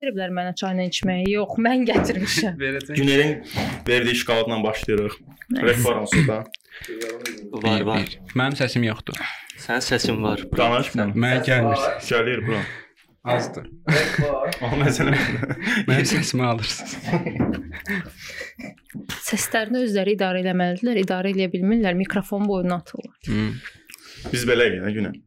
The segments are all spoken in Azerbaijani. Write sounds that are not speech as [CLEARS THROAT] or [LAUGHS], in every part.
Veriblər mənə çayla içməyi. Yox, mən gətirmişəm. [LAUGHS] Günelin verdiyi şokoladla başlayırıq. Onsuz da. Var, var. Mənim səsim yoxdur. Sənin səsin var. Danış mənə. Mənə gəlmir. Gəlir bura. Azdır. O məsələ. Mənim səsimi alırsınız. Səslərini özləri idarə etməlidirlər, idarə edə bilmirlər, mikrofon boyuna atırlar. Hmm. Biz beləyik də Günel.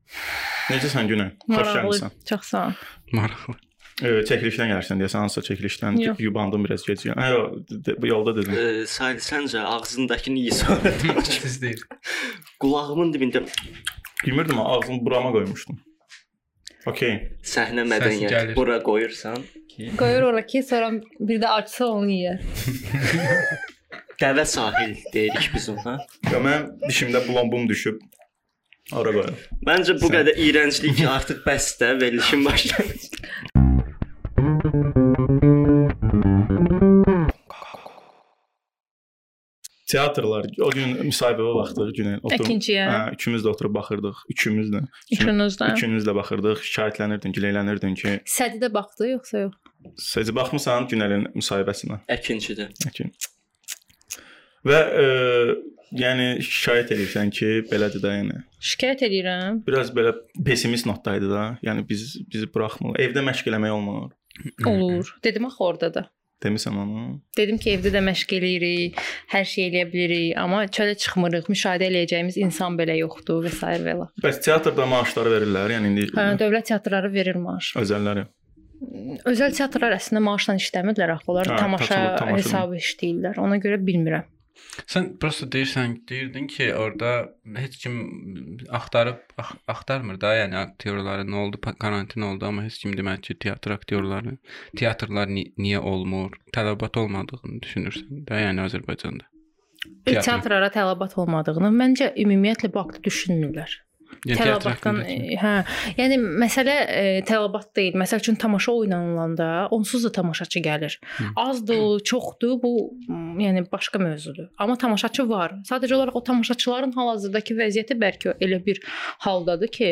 Necəsən Günel? Xoş gəlmisən. Çox sağ ol. Maraqlı. E, çəkilişdən gəlirsən deyəsən, hansısa çəkilişdən Yox. yubandım biraz gec. Hə, yox, de- bu yolda dedim. Ee, Sayıl səncə ağzındakını danış. [LAUGHS] Siz deyil. Qulağımın dibində Bilmirdim, ağzımı burama qoymuşdum. Okay. səhnə mədəniyyəti bura qoyursan Qoyur ora ki, sonra bir də açsa onu yeyər. [LAUGHS] dəvə sahil deyirik biz ona. Ya mən dişimdə blombum düşüb. Ora qoyuram. Məncə bu qədər iyrənclik artıq bəsdir, verilişin başlanğıcı. [LAUGHS] Teatrlar o gün müsahibəyə baxdıq günə oturub. İkinciyə. Hə, ikimiz də oturub baxırdıq. Üçümüz də. İkinizdən. Üçümüz də baxırdıq. Şikayətlənirdin, giləylənirdin ki, Sədidə baxdı yoxsa yox? Siz baxmısan Günəlin müsahibəsinə? Əkinçidir. Həkim. Və e, yəni şikayət edirsən ki, belədir də yəni. Şikayət edirəm. Biraz belə pessimist notdaydı da. Yəni biz bizi buraxmır. Evdə məşq eləmək olmur. Olur. Dedim axı orada da. Demisən onu? Dedim ki, evdə də məşq eləyirik, hər şey eləyə bilirik, amma çölə çıxmırıq, müşahidə eləyəcəyimiz insan belə yoxdur və s. və elə. Bəs teatrda maaşları verirlər, yəni indi Hə, dövlət teatrları verir maaş. özəlləri. Özəl teatrlar əslində maaşla işləmirlər axı, onlar Hə, tamaşa- tamaşa- hesabı işləyirlər. Ona görə bilmirəm. Sən prosta deyirsən, deyirdin ki, orada heç kim axtarıb ax axtarmır da, yəni aktyorları nə oldu, karantin oldu, amma heç kim demək ki, teatr aktyorları, teatrlar ni niyə olmur? Tələbat olmadığını düşünürsən də, yəni Azərbaycanda. Teatr. Teatrlara tələbat olmadığını məncə ümumiyyətlə bu haqqda düşünmürlər. Yəni Tələbatdan e, hə, yəni məsələ e, tələbat deyil. Məsəl üçün tamaşa oynanılanda onsuz da tamaşaçı gəlir. Azdır, çoxdur, bu yəni başqa mövzudur. Amma tamaşaçı var. Sadəcə olaraq o tamaşaçıların hal-hazırdakı vəziyyəti bəlkə elə bir haldadır ki,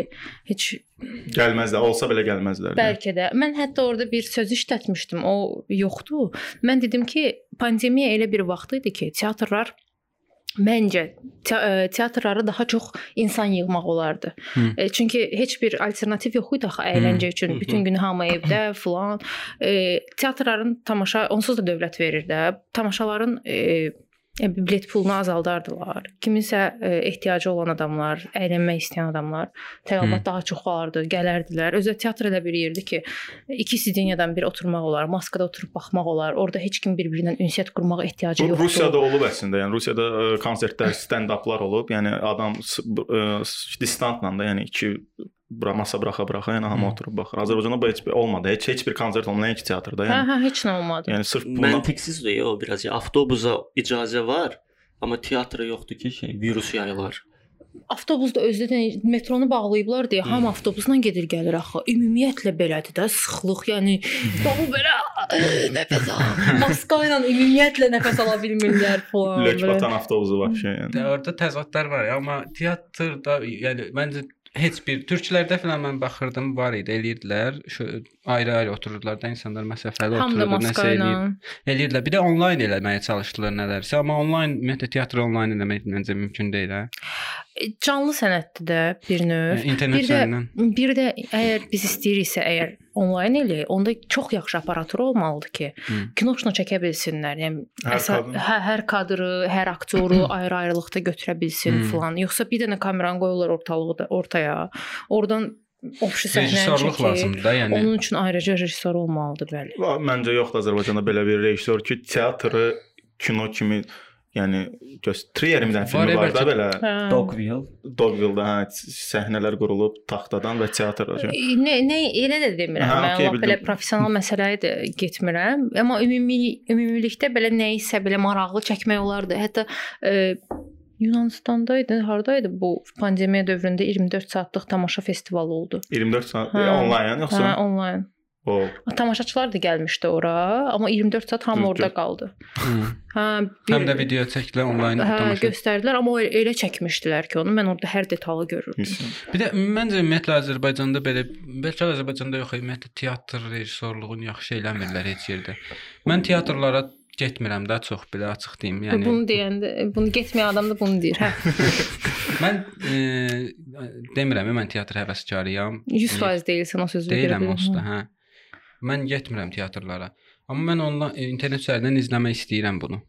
heç Gəlməzlər, olsa belə gəlməzlər. Bəlkə də. Mən hətta orada bir söz işlətmişdim. O yoxdur. Mən dedim ki, pandemiya elə bir vaxt idi ki, teatrlar Məncə teatrlara daha çox insan yığmaq olardı. Hı. E, çünki heç bir alternativ yox idi axı əyləncə üçün. hı. Bütün gün hamı evdə filan. E, teatrların tamaşa onsuz da dövlət verir də. Tamaşaların e, bilet pulunu azaldardılar. Kiminsə e, ehtiyacı olan adamlar, əylənmək istəyən adamlar tələbat daha çox olardı, gələrdilər. Özə teatr elə bir yerdir ki, iki sidinyadan bir oturmaq olar, maskada oturub baxmaq olar. Orada heç kim bir-birindən ünsiyyət qurmağa ehtiyacı yoxdur. Rusiyada olub əslində. Yəni Rusiyada ə, konsertlər, stand-uplar olub. Yəni adam ə, s- distantla da, yəni iki masa buraxa-buraxa, yəni hamı oturub baxır. Azərbaycanda bu heç bir olmadı. Heç heç bir konsert olmadı, nəinki teatrda. Hə, Yəni, hə, heç nə olmadı. yəni sırf buna Məntiqsizdir o biraz. Ya, avtobusa icazə var, amma teatra yoxdur ki, şey, virus yayılar. Avtobusda özdə də metronu bağlayıblar deyə hamı avtobusla gedir gəlir axı. Ümumiyyətlə belədir də, sıxlıq, yəni bu belə nəfəs al. Maska ilə ümumiyyətlə nəfəs ala bilmirlər falan. lök belə. batan avtobusu var şey. Yəni. Də orada təzadlar var, amma teatrda yəni məncə heç bir türklərdə filan mən baxırdım, var idi, eləyirdilər. Ayrı-ayrı otururdular da insanlar məsafəli otururdu, nəsə eləyir. Eləyirdilər. Bir də onlayn eləməyə çalışdılar nələrsə, amma onlayn ümumiyyətlə teatr onlayn eləmək məncə mümkün deyil, hə. E, Canlı sənətdir də bir növ. Yəni, internet Bir də üzərindən. bir də əgər biz istəyiriksə, əgər onlayn eləyək, onda çox yaxşı aparatur olmalıdır ki, Hı. kinoşunu çəkə bilsinlər. Yəni Hər əsa- kadr. hə, hər kadrı, hər aktyoru ayrı-ayrılıqda götürə bilsin Hı. filan. Yoxsa bir dənə kameranı qoyurlar ortalıqda ortaya. Oradan səhnəni Rejissorluq lazımdır da, yəni. Onun üçün ayrıca rejissor olmalıdır, bəli. Məncə yoxdur Azərbaycanda belə bir rejissor ki, teatrı kino kimi yəni göz Trierimizdən Var, filmi var da belə. Dogville. Dogville-da hə, səhnələr qurulub taxtadan və teatr. E, Nə nə elə də demirəm. Hə, Mən lap belə professional məsələyə də getmirəm, amma ümumi ümumilikdə belə nə isə belə maraqlı çəkmək olardı. Hətta e, Yunanistanda idi, hardaydı bu pandemiya dövründə 24 saatlıq tamaşa festivalı oldu. 24 saat Hə. onlayn yoxsa? Hə, onlayn. O Tamaşaçılar da gəlmişdi ora, amma 24 saat hamı orada qaldı. Hə, Həm də video çəkdilər onlayn hə, tamaşa. göstərdilər, amma o elə çəkmişdilər ki, onu mən orada hər detalı görürdüm. Bir də məncə ümumiyyətlə Azərbaycanda belə bəlkə Azərbaycanda yox, ümumiyyətlə teatr rejissorluğunu yaxşı eləmirlər heç yerdə. Mən teatrlara getmirəm də çox belə açıq deyim. Yəni, bunu deyəndə, bunu getməyən adam da bunu deyir. Hə. [LAUGHS] mən e, demirəm, mən teatr həvəskarıyam. 100% deyilsən o sözü Deyirəm onsuz da, hə. Mən getmirəm teatrlara. Amma mən ondan e, internet üzərindən izləmək istəyirəm bunu.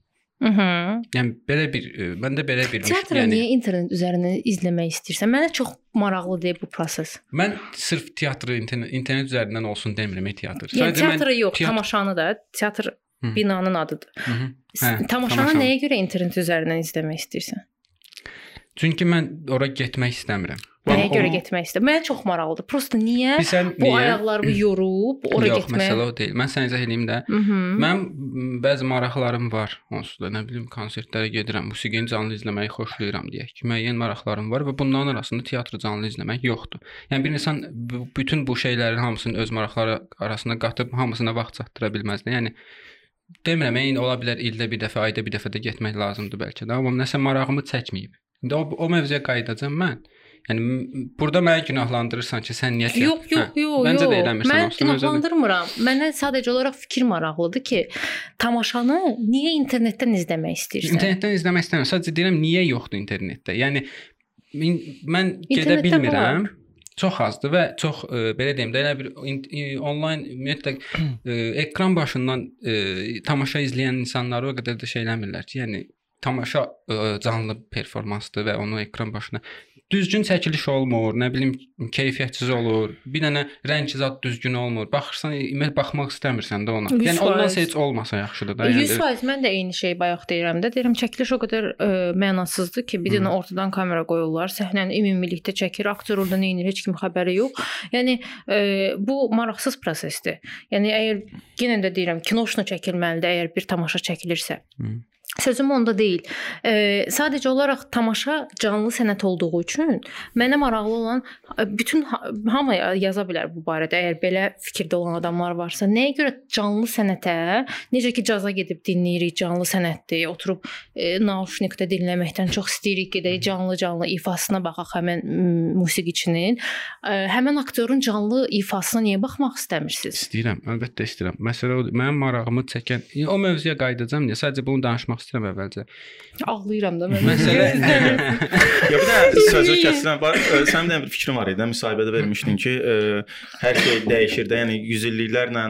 Mhm. Yəni belə bir e, məndə belə bir Teatrı yəni niyə internet üzərindən izləmək istəyirsən? Mənə çox maraqlı deyil bu proses. mən sırf teatrı internet, internet üzərindən olsun demirəm e, teatr. Yəni teatrı yox, teatr- tamaşanı da, teatr Hı. binanın adıdır. Hı -hı. Hə, tamaşanı tamaşanı. nəyə görə internet üzərindən izləmək istəyirsən? Çünki mən ora getmək istəmirəm. Nəyə görə o- getmək istəyirsən? Mənə çox maraqlıdır. Prosta niyə Bilirsən bu niyə? ayaqlarımı yorub ora Yox, getmək? məsələ o deyil. Mən sənə izah eləyim də. Mhm. Mən bəzi maraqlarım var. Onsuz da nə bilim konsertlərə gedirəm, musiqini canlı izləməyi xoşlayıram deyək ki, müəyyən maraqlarım var və bunların arasında teatrı canlı izləmək yoxdur. Yəni bir insan bütün bu şeylərin hamısını öz maraqları arasına qatıb hamısına vaxt çatdıra bilməz. də. Yəni demirəm, eyni ola bilər ildə bir dəfə, ayda bir dəfə də getmək lazımdır bəlkə də, amma nəsə marağımı çəkməyib. İndi o, o mövzuya qayıdacam mən. Yəni burada məni günahlandırırsan ki, sən niyə teatr- Yox, yox, Hə, yox, Məncə yox. də eləmirsən Mən günahlandırmıram. Mənə sadəcə olaraq fikir maraqlıdır ki, tamaşanı niyə internetdən izləmək istəyirsən? İnternetdən izləmək istəmirəm. Sadəcə deyirəm niyə yoxdur internetdə. Yəni min- mən gedə bilmirəm. var. Çox azdır və çox e, belə deyim də elə bir onlayn ümumiyyətlə e, ekran başından e, tamaşa izləyən insanları o qədər də şey eləmirlər ki, yəni tamaşa e, canlı performansdır və onu ekran başına düzgün çəkiliş olmur, nə bilim keyfiyyətsiz olur. Bir dənə rəng zad düzgün olmur. Baxırsan, email baxmaq istəmirsən də ona. Yüz Yəni ondan heç olmasa yaxşıdır da. Yəni 100% mən də eyni şeyi bayaq deyirəm də. Deyirəm çəkiliş o qədər ə, mənasızdır ki, bir dənə ortadan kamera qoyurlar, səhnəni ümumilikdə çəkir, aktyor orada nə edir, heç kim xəbəri yox. Yəni ə, bu maraqsız prosesdir. Yəni əgər yenə də deyirəm, kinoşnu çəkilməlidir əgər bir tamaşa çəkilirsə. Hı. Sözüm onda deyil. E, sadəcə olaraq tamaşa canlı sənət olduğu üçün mənə maraqlı olan ə, bütün ha- hamı yaza bilər bu barədə. Əgər belə fikirdə olan adamlar varsa, nəyə görə canlı sənətə, necə ki caza gedib dinləyirik, canlı sənətdir, oturub e, nauşnikdə dinləməkdən çox istəyirik gedək canlı-canlı ifasına baxaq həmin musiqiçinin. E, həmin aktyorun canlı ifasına niyə baxmaq istəmirsiniz? İstəyirəm, əlbəttə istəyirəm. Məsələ odur. Mənim marağımı çəkən o mövzuya qayıdacağam deyə sadəcə bunu danışmaq istəyirəm əvvəlcə. Ağlayıram da mən. Məsələ Ya bir də sözü kəsilən var. Sənin də bir fikrin var idi, müsahibədə vermişdin ki, ə, hər şey dəyişir də. Yəni 100 illiklərlə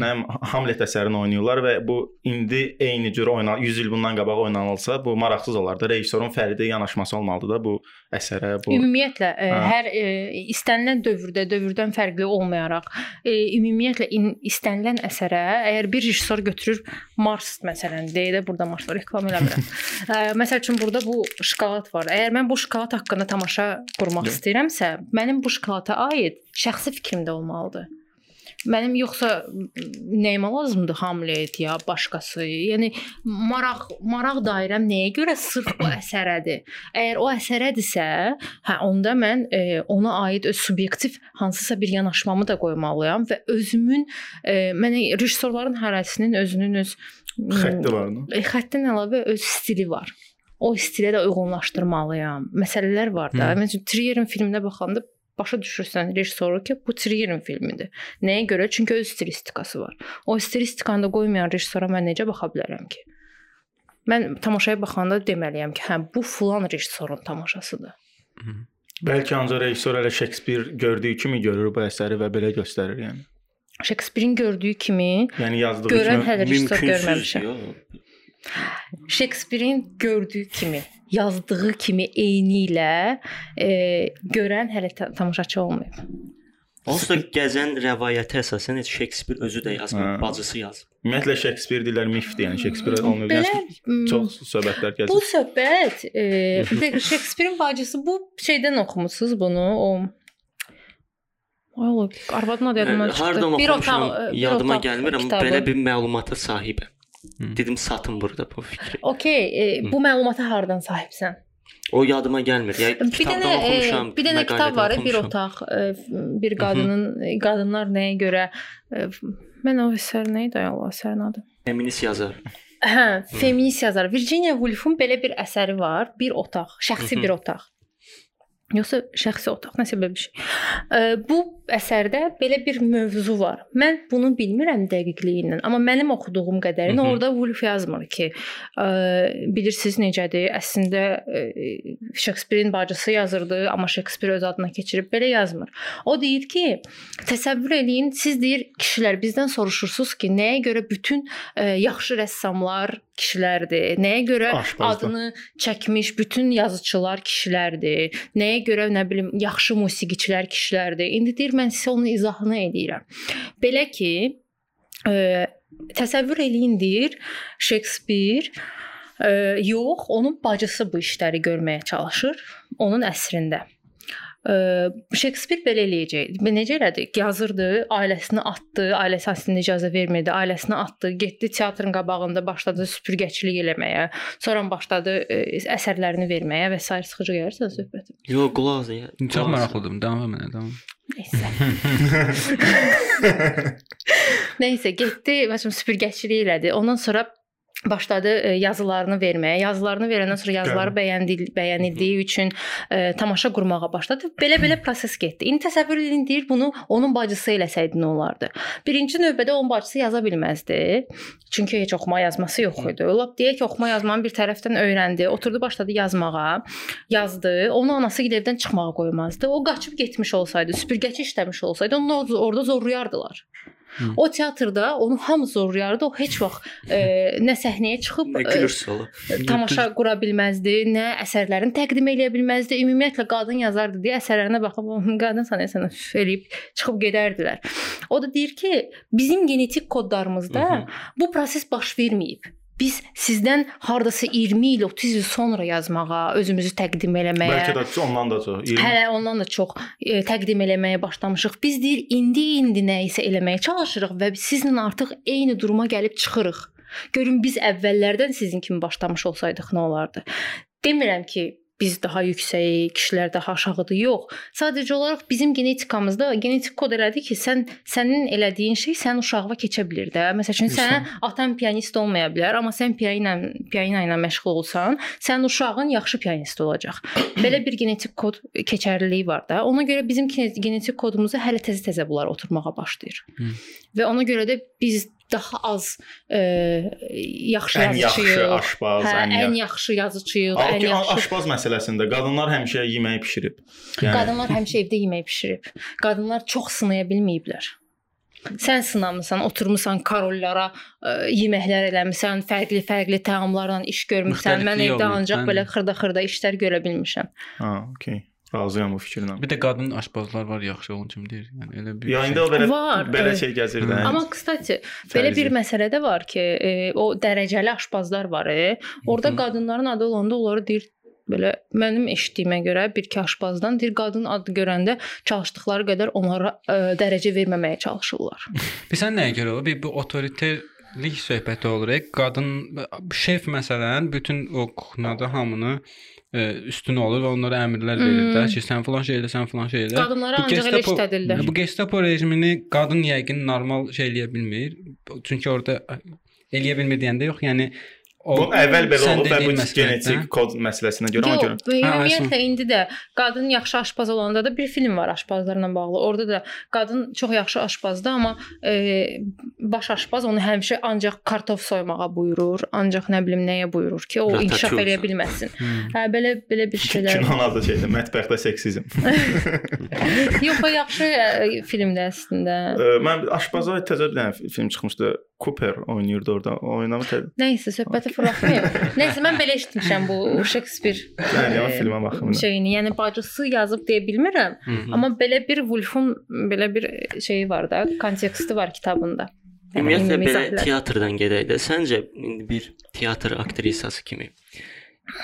mənim Hamlet əsərini oynayırlar və bu indi eyni cür oynan 100 il bundan qabaq oynanılsa, bu maraqsız olardı. Rejissorun fərdi yanaşması olmalıdır da bu əsərə, bu Ümumiyyətlə Hə. hər ə, istənilən dövrdə, dövrdən fərqli olmayaraq, ə, ümumiyyətlə in, istənilən əsərə əgər bir rejissor götürür Mars məsələn, deyə də burada Mars reklam eləmirəm. Ə, [LAUGHS] məsəl üçün burada bu şokolad var. Əgər mən bu şokolad haqqında tamaşa qurmaq Yox. istəyirəmsə, mənim bu şokolada aid şəxsi fikrim də olmalıdır. Mənim yoxsa nəyimə lazımdır Hamlet ya başqası. Yəni maraq maraq dairəm nəyə görə sırf o [CLEARS THROAT] əsərədir. Əgər o əsərədirsə, hə onda mən e, ona aid öz subyektiv hansısa bir yanaşmamı da qoymalıyam və özümün e, mənə rejissorların hərəsinin özünün öz xətti var. E, xəttin əlavə öz stili var. O stilə də uyğunlaşdırmalıyam. Məsələlər var da. Məsələn, Trierin filminə baxanda başa düşürsən rejissoru ki, bu Trierin filmidir. Nəyə görə? Çünki öz stilistikası var. O stilistikanı da qoymayan rejissora mən necə baxa bilərəm ki? Mən tamaşaya baxanda deməliyəm ki, hə bu filan rejissorun tamaşasıdır. Bəlkə ancaq rejissor elə Shakespeare gördüyü kimi görür bu əsəri və belə göstərir yəni. Shakespeare-in gördüyü kimi Yəni yazdığı görən kimi hələ rejissor görməmişəm. Shakespeare-in gördüyü kimi, yazdığı kimi eyni ilə e, görən hələ ta tamaşaçı olmayıb. Onsuz da gəzən rəvayətə əsasən heç Shakespeare özü də yazmır, Hə. bacısı yazıb. Ümumiyyətlə Shakespeare deyirlər mifdir, yəni Shakespeare olmayıb. Belə Yəni çox söhbətlər bu gəzir. söhbət e, [LAUGHS] bir dəqiqə Shakespeare-in bacısı bu şeydən oxumusunuz bunu, o Ay Allah, arvadın adı yadımdan Hə, çıxdı. Hardan Bir otaq, bir yadıma gəlmir, amma belə bir məlumata sahibəm. Hı. Dedim satın burada bu fikri. Okay, e, bu məlumata hardan sahibsən? O yadıma gəlmir. Ya Bir dənə e, oxumuşam. bir dənə kitab var, bir oxumuşam. otaq, e, bir qadının qadınlar nəyə görə e, mən o əsər nə idi Allah əsərin adı? Feminist yazar. Hə, feminist yazar Virginia Woolfun belə bir əsəri var, bir otaq, şəxsi Mhm. bir otaq. Yoxsa şəxsi otaq, nəsə belə bir şey. E, bu əsərdə belə bir mövzu var. Mən bunu bilmirəm dəqiqliyi ilə, amma mənim oxuduğum qədərini orada Woolf yazmır ki, e, bilirsiniz necədir? Əslində e, Şekspirin bacısı yazırdı, amma Şekspir öz adına keçirib belə yazmır. O deyir ki, təsəvvür eləyin, siz deyir kişilər bizdən soruşursunuz ki, nəyə görə bütün e, yaxşı rəssamlar kişilərdir? Nəyə görə Aşpazlar. adını çəkmiş bütün yazıçılar kişilərdir? Nəyə görə nə bilim yaxşı musiqiçilər kişilərdir? İndi deyir mən sizə onun izahını eləyirəm. Belə ki, e, təsəvvür eləyin deyir Şekspir e, yox, onun bacısı bu işləri görməyə çalışır onun əsrində. Ə, Şekspir belə eləyəcək. Necə elədi? Yazırdı, ailəsini atdı, ailəsi əslində icazə vermirdi, ailəsini atdı, getdi teatrın qabağında başladı süpürgəçilik eləməyə, sonra başladı ə, əsərlərini verməyə və s. sıxıcı gəlirsə söhbətim. Yox, qulaq as. ya. Çox maraqlıdır. Davam et, davam. Nəysə. [LAUGHS] Nəysə, getdi, məsələn, süpürgəçilik elədi. Ondan sonra başladı e, yazılarını verməyə. Yazılarını verəndən sonra yazıları bəyəndi, bəyənildiyi üçün e, tamaşa qurmağa başladı. Belə-belə proses getdi. İndi təsəvvür edin deyir bunu onun bacısı eləsəydi nə olardı? Birinci növbədə onun bacısı yaza bilməzdi. Çünki heç oxuma yazması yox idi. Lap deyək ki, oxuma yazmanı bir tərəfdən öyrəndi, oturdu başladı yazmağa, yazdı. Onu anası evdən çıxmağa qoymazdı. O qaçıb getmiş olsaydı, süpürgəçi işləmiş olsaydı, onu orada zorlayardılar. Hı. O teatrda onu hamı zorlayardı. O heç vaxt e, nə səhnəyə çıxıb Nə e, ola. tamaşa qura bilməzdi, nə əsərlərini təqdim edə bilməzdi. Ümumiyyətlə qadın yazardı deyə əsərlərinə baxıb "Hı, qadın sanırsan eləyib çıxıb gedərdilər. O da deyir ki, bizim genetik kodlarımızda Mhm. bu proses baş verməyib. Biz sizdən hardasa 20 il, 30 il sonra yazmağa, özümüzü təqdim eləməyə Bəlkə də ondan da çox. 20 Hələ ondan da çox e, təqdim eləməyə başlamışıq. Biz deyir indi-indi nə isə eləməyə çalışırıq və sizlə artıq eyni duruma gəlib çıxırıq. Görün biz əvvəllərdən sizin kimi başlamış olsaydıq nə olardı? Demirəm ki, biz daha yüksəyik, kişilər daha aşağıdır. Yox. Sadəcə olaraq bizim genetikamızda genetik kod elədi ki, sən sənin elədiyin şey sənin uşağına keçə bilər də. Məsəl üçün sənin atan pianist olmaya bilər, amma sən pianino pianino ilə məşğul olsan, sənin uşağın yaxşı pianist olacaq. [CLEARS THROAT] Belə bir genetik kod keçərliliyi var da. Ona görə bizim genetik kodumuzu hələ təzə-təzə bunlar oturmağa başlayır. Hı. Və ona görə də biz daha az e, yaxşı ən yaxşı yazıçıyıq. aşpaz, Hə, ən ən yaxşı. yaxşı yazıçıyıq, ən yaxşı aşpaz məsələsində qadınlar həmişə yeməyi bişirib. Qadınlar həmişə evdə yemək bişirib. Qadınlar çox sınaya bilməyiblər. Sən sınamısan, oturmusan karollara, ə, yeməklər eləmisən, fərqli-fərqli təamlarla iş görmüsən. Mən evdə ancaq bəli. belə xırda-xırda işlər görə bilmişəm. Ha, okey. Razıyam bu fikrinlə. Bir də qadın aşpazlar var, yaxşı olan kimi deyir. Yəni elə bir Ya şey. o belə Var, belə evet. şey gəzir də. Hı. Amma kstati, belə bir məsələ də var ki, e, o dərəcəli aşpazlar var. E. Orda Mhm. qadınların adı olanda onları deyir belə mənim eşitdiyimə görə bir iki aşpazdan deyir qadın adı görəndə çalışdıkları qədər onlara ə, dərəcə verməməyə çalışırlar. [LAUGHS] Bilirsən nəyə görə o? Bir bu otoriterlik söhbəti olur. e. Qadın şef məsələn bütün o kuxnyada hamını e, üstün olur və onlara əmrlər verir də Hmm. ki, sən falan şey elə, sən falan şey elə. Qadınlara Bu ancaq elə işlədirlər. Bu Gestapo rejimini qadın yəqin normal şey eləyə bilmir. Çünki orada eləyə bilmir deyəndə yox, yəni o Bu əvvəl belə olub və bu genetik kod məsələsinə görə ona Yox, görə. Hə, ümumiyyətlə indi də qadın yaxşı aşpaz olanda da bir film var aşpazlarla bağlı. Orada da qadın çox yaxşı aşpazdır, amma e, baş aşpaz onu həmişə ancaq kartof soymağa buyurur, ancaq nə bilim nəyə buyurur ki, o Ratatouille. inkişaf eləyə bilməsin. Hmm. Hə, belə belə bir şeylər. Kinonun adı şeydir, mətbəxdə seksizm. Yox, o yaxşı e, filmdir əslində. Ə, Mən aşpaza təzə bir dənə film çıxmışdı. Cooper oynayırdı orada. Oynamı təzə. Nəysə, söhbəti fırlatmayım. Nəysə, mən belə eşitmişəm bu Shakespeare. Yəni o e, filmə baxım. şeyini, yəni bacısı yazıb deyə bilmirəm. Amma belə bir Wolfun belə bir şeyi var da, konteksti var kitabında. Ümumiyyətlə belə teatrdan gedək də. Səncə indi bir teatr aktrisası kimi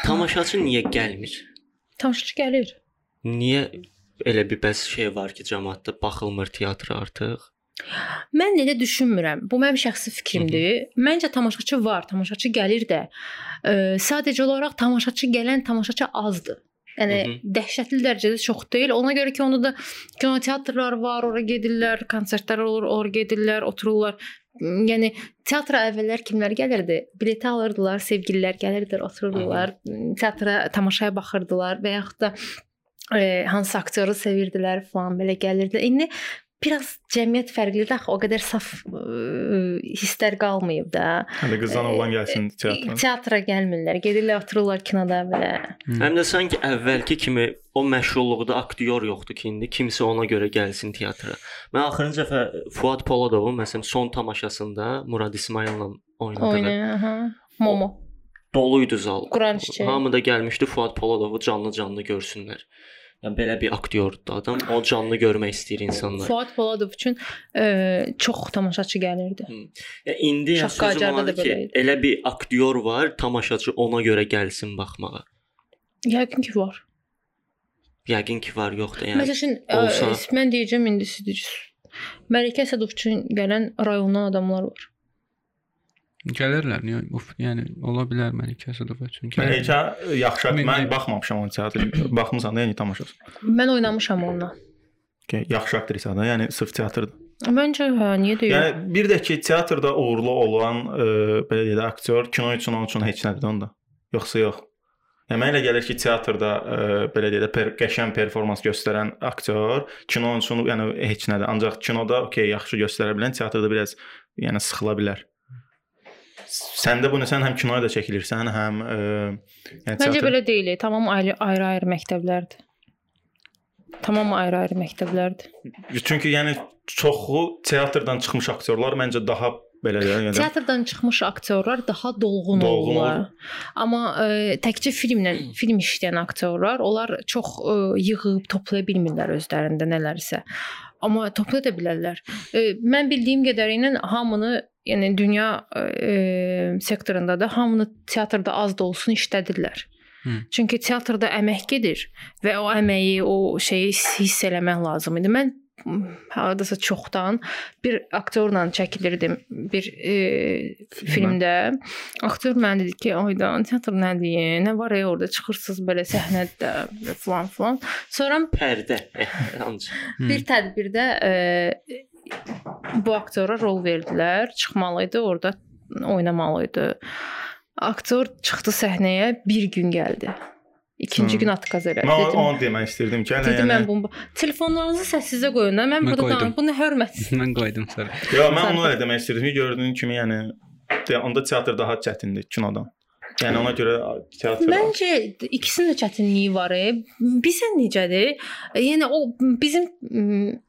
tamaşaçı niyə gəlmir? Tamaşaçı gəlir. Niyə elə bir bəs şey var ki, cəmaatda baxılmır teatra artıq? Mən elə düşünmürəm. Bu mənim şəxsi fikrimdir. Məncə tamaşaçı var, tamaşaçı gəlir də. Ə, sadəcə olaraq tamaşaçı gələn tamaşaçı azdır. Yəni Hı -hı. dəhşətli dərəcədə çox deyil. Ona görə ki, onda da kinoteatrlar var, ora gedirlər, konsertlər olur, ora gedirlər, otururlar. Yəni teatra əvvəllər kimlər gəlirdi? Bilet alırdılar, sevgililər gəlirdilər, otururdular, teatra tamaşaya baxırdılar və yaxud da e, hansı aktyoru sevirdilər falan belə gəlirdilər. İndi biraz cəmiyyət fərqlidir axı, o qədər saf ə, hisslər qalmayıb da. Hadi qızdan Ə, oğlan gəlsin teatra. Teatra gəlmirlər, gedirlər otururlar kinoda belə. Həm də sanki əvvəlki kimi o məşhurluqda aktyor yoxdur ki, indi kimsə ona görə gəlsin teatra. Mən axırıncı dəfə Fuad Poladovun məsələn son tamaşasında Murad İsmayılla oynadı. aha. Momo. Doluydu zal. Quran çiçəyi. Hamı da gəlmişdi Fuad Poladovu canlı-canlı görsünlər. Yəni belə bir aktyordur adam. O canlı görmək istəyir insanlar. Fuad Poladov üçün ə, çox tamaşaçı gəlirdi. Ya indi ya Şaqqa sözüm da onadır ki, elə bir aktyor var, tamaşaçı ona görə gəlsin baxmağa. Yəqin ki var. Yəqin ki var, yoxdur Yəni, yəni. Məsəl üçün ə, olsa- mən deyəcəm indi siz Məlikə Əsədov üçün gələn rayondan adamlar var. Gəlirlər, niyə? Uf, yəni ola bilər Məlikə Əsədov üçün. Mən heç yaxşı Min- mən baxmamışam onun teatrı. Baxmısan da yəni tamaşası. Mən oynamışam onunla. Okay, yaxşı aktrisadır. Yəni sırf teatrdır. Məncə hə, niyə deyir? Yəni bir də ki, teatrda uğurlu olan e, belə deyək də aktyor kino üçün onun üçün heç nədir onda. Yoxsa yox. Yəni mənə elə gəlir ki, teatrda e, belə deyək də per, qəşəng performans göstərən aktyor kino üçün yəni heç nədir. Ancaq kinoda okey yaxşı göstərə bilən, teatrda biraz yəni sıxıla bilər. Sən də bunu sən həm kinoya da çəkilirsən, həm e, yəni Məncə teatr- belə deyil. Tamam ayrı ayrı məktəblərdir. Tamam ayrı-ayrı məktəblərdir. Çünki yəni çoxu teatrdan çıxmış aktyorlar məncə daha belə yəni Teatrdan çıxmış aktyorlar daha dolğun, Dolğun olurlar. olur. Amma ə, təkcə filmlə film işləyən aktyorlar, onlar çox ə, yığıb toplaya bilmirlər özlərində nələrsə. Amma toplaya da bilərlər. Ə, mən bildiyim qədərilə hamını, yəni dünya ə, sektorunda da hamını teatrda az da olsun işlədirlər. Hı. Çünki teatrda əmək gedir və o əməyi, o şeyi hiss eləmək lazım idi. Mən hardasa çoxdan bir aktyorla çəkilirdim bir e, filmdə. Aktyor mənə dedi ki, "Aydan, teatr nədir? Nə var ya orada çıxırsınız belə səhnədə falan filan." Sonra Pərdə. [LAUGHS] ancaq. Bir tədbirdə e, bu aktyora rol verdilər. Çıxmalı idi, orada oynamalı idi. Aktor çıxdı səhnəyə, bir gün gəldi. İkinci Hı. gün atkaz elədi. Mən Dedim, onu demək istirdim ki, yəni, dedim mən yəni bunu telefonlarınızı səssizə qoyun da. Mən Mən burada danışım. Bunu hörmət. [LAUGHS] Mən qoydum sonra. Yox, mən onu elə demək istirdim ki, gördüyün kimi, yəni onda teatr daha çətindir kinodan. Yəni ona görə teatr Məncə ikisinin də çətinliyi var. E. Bizə necədir? Yəni o bizim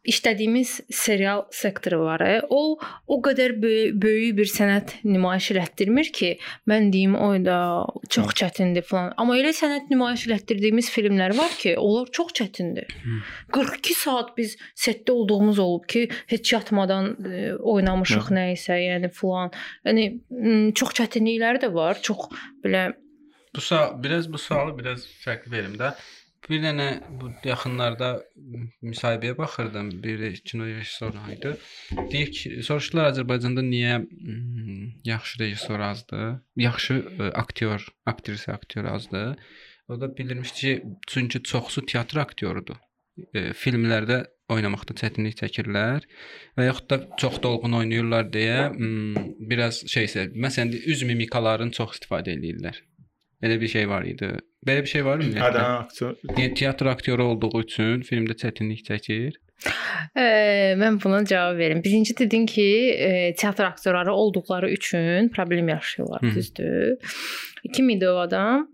işlədiyimiz serial sektoru var. E. O o qədər böyük, böyük bir sənət nümayiş elətdirmir ki, mən deyim o da çox çətindir falan. Amma elə sənət nümayiş elətdirdiyimiz filmlər var ki, onlar çox çətindir. 42 saat biz setdə olduğumuz olub ki, heç yatmadan e, oynamışıq nə isə, yəni falan. Yəni çox çətinlikləri də var. Çox belə Bu sual biraz bu sualı biraz fərqli verim də. Bir dənə bu yaxınlarda müsahibəyə baxırdım. Bir kino rejissoru idi. Deyir ki, soruşdular Azərbaycanda niyə mm, yaxşı rejissor azdır? Yaxşı ə, aktyor, aktrisa aktyor azdır. O da bildirmişdi ki, çünki çoxsu teatr aktyorudur. E, filmlərdə oynamaqda çətinlik çəkirlər və yaxud da çox dolğun oynayırlar deyə mm, biraz şeysə, məsələn, üz mimikalarını çox istifadə eləyirlər. Belə bir şey var idi. Belə bir şey var mı? Hə, ümumiyyətlə? aktyor. Yəni teatr aktyoru olduğu üçün filmdə çətinlik çəkir. e, mən buna cavab verim. Birinci dedin ki, e, teatr aktyorları olduqları üçün problem yaşayırlar, Hı. düzdür? Kim idi o adam?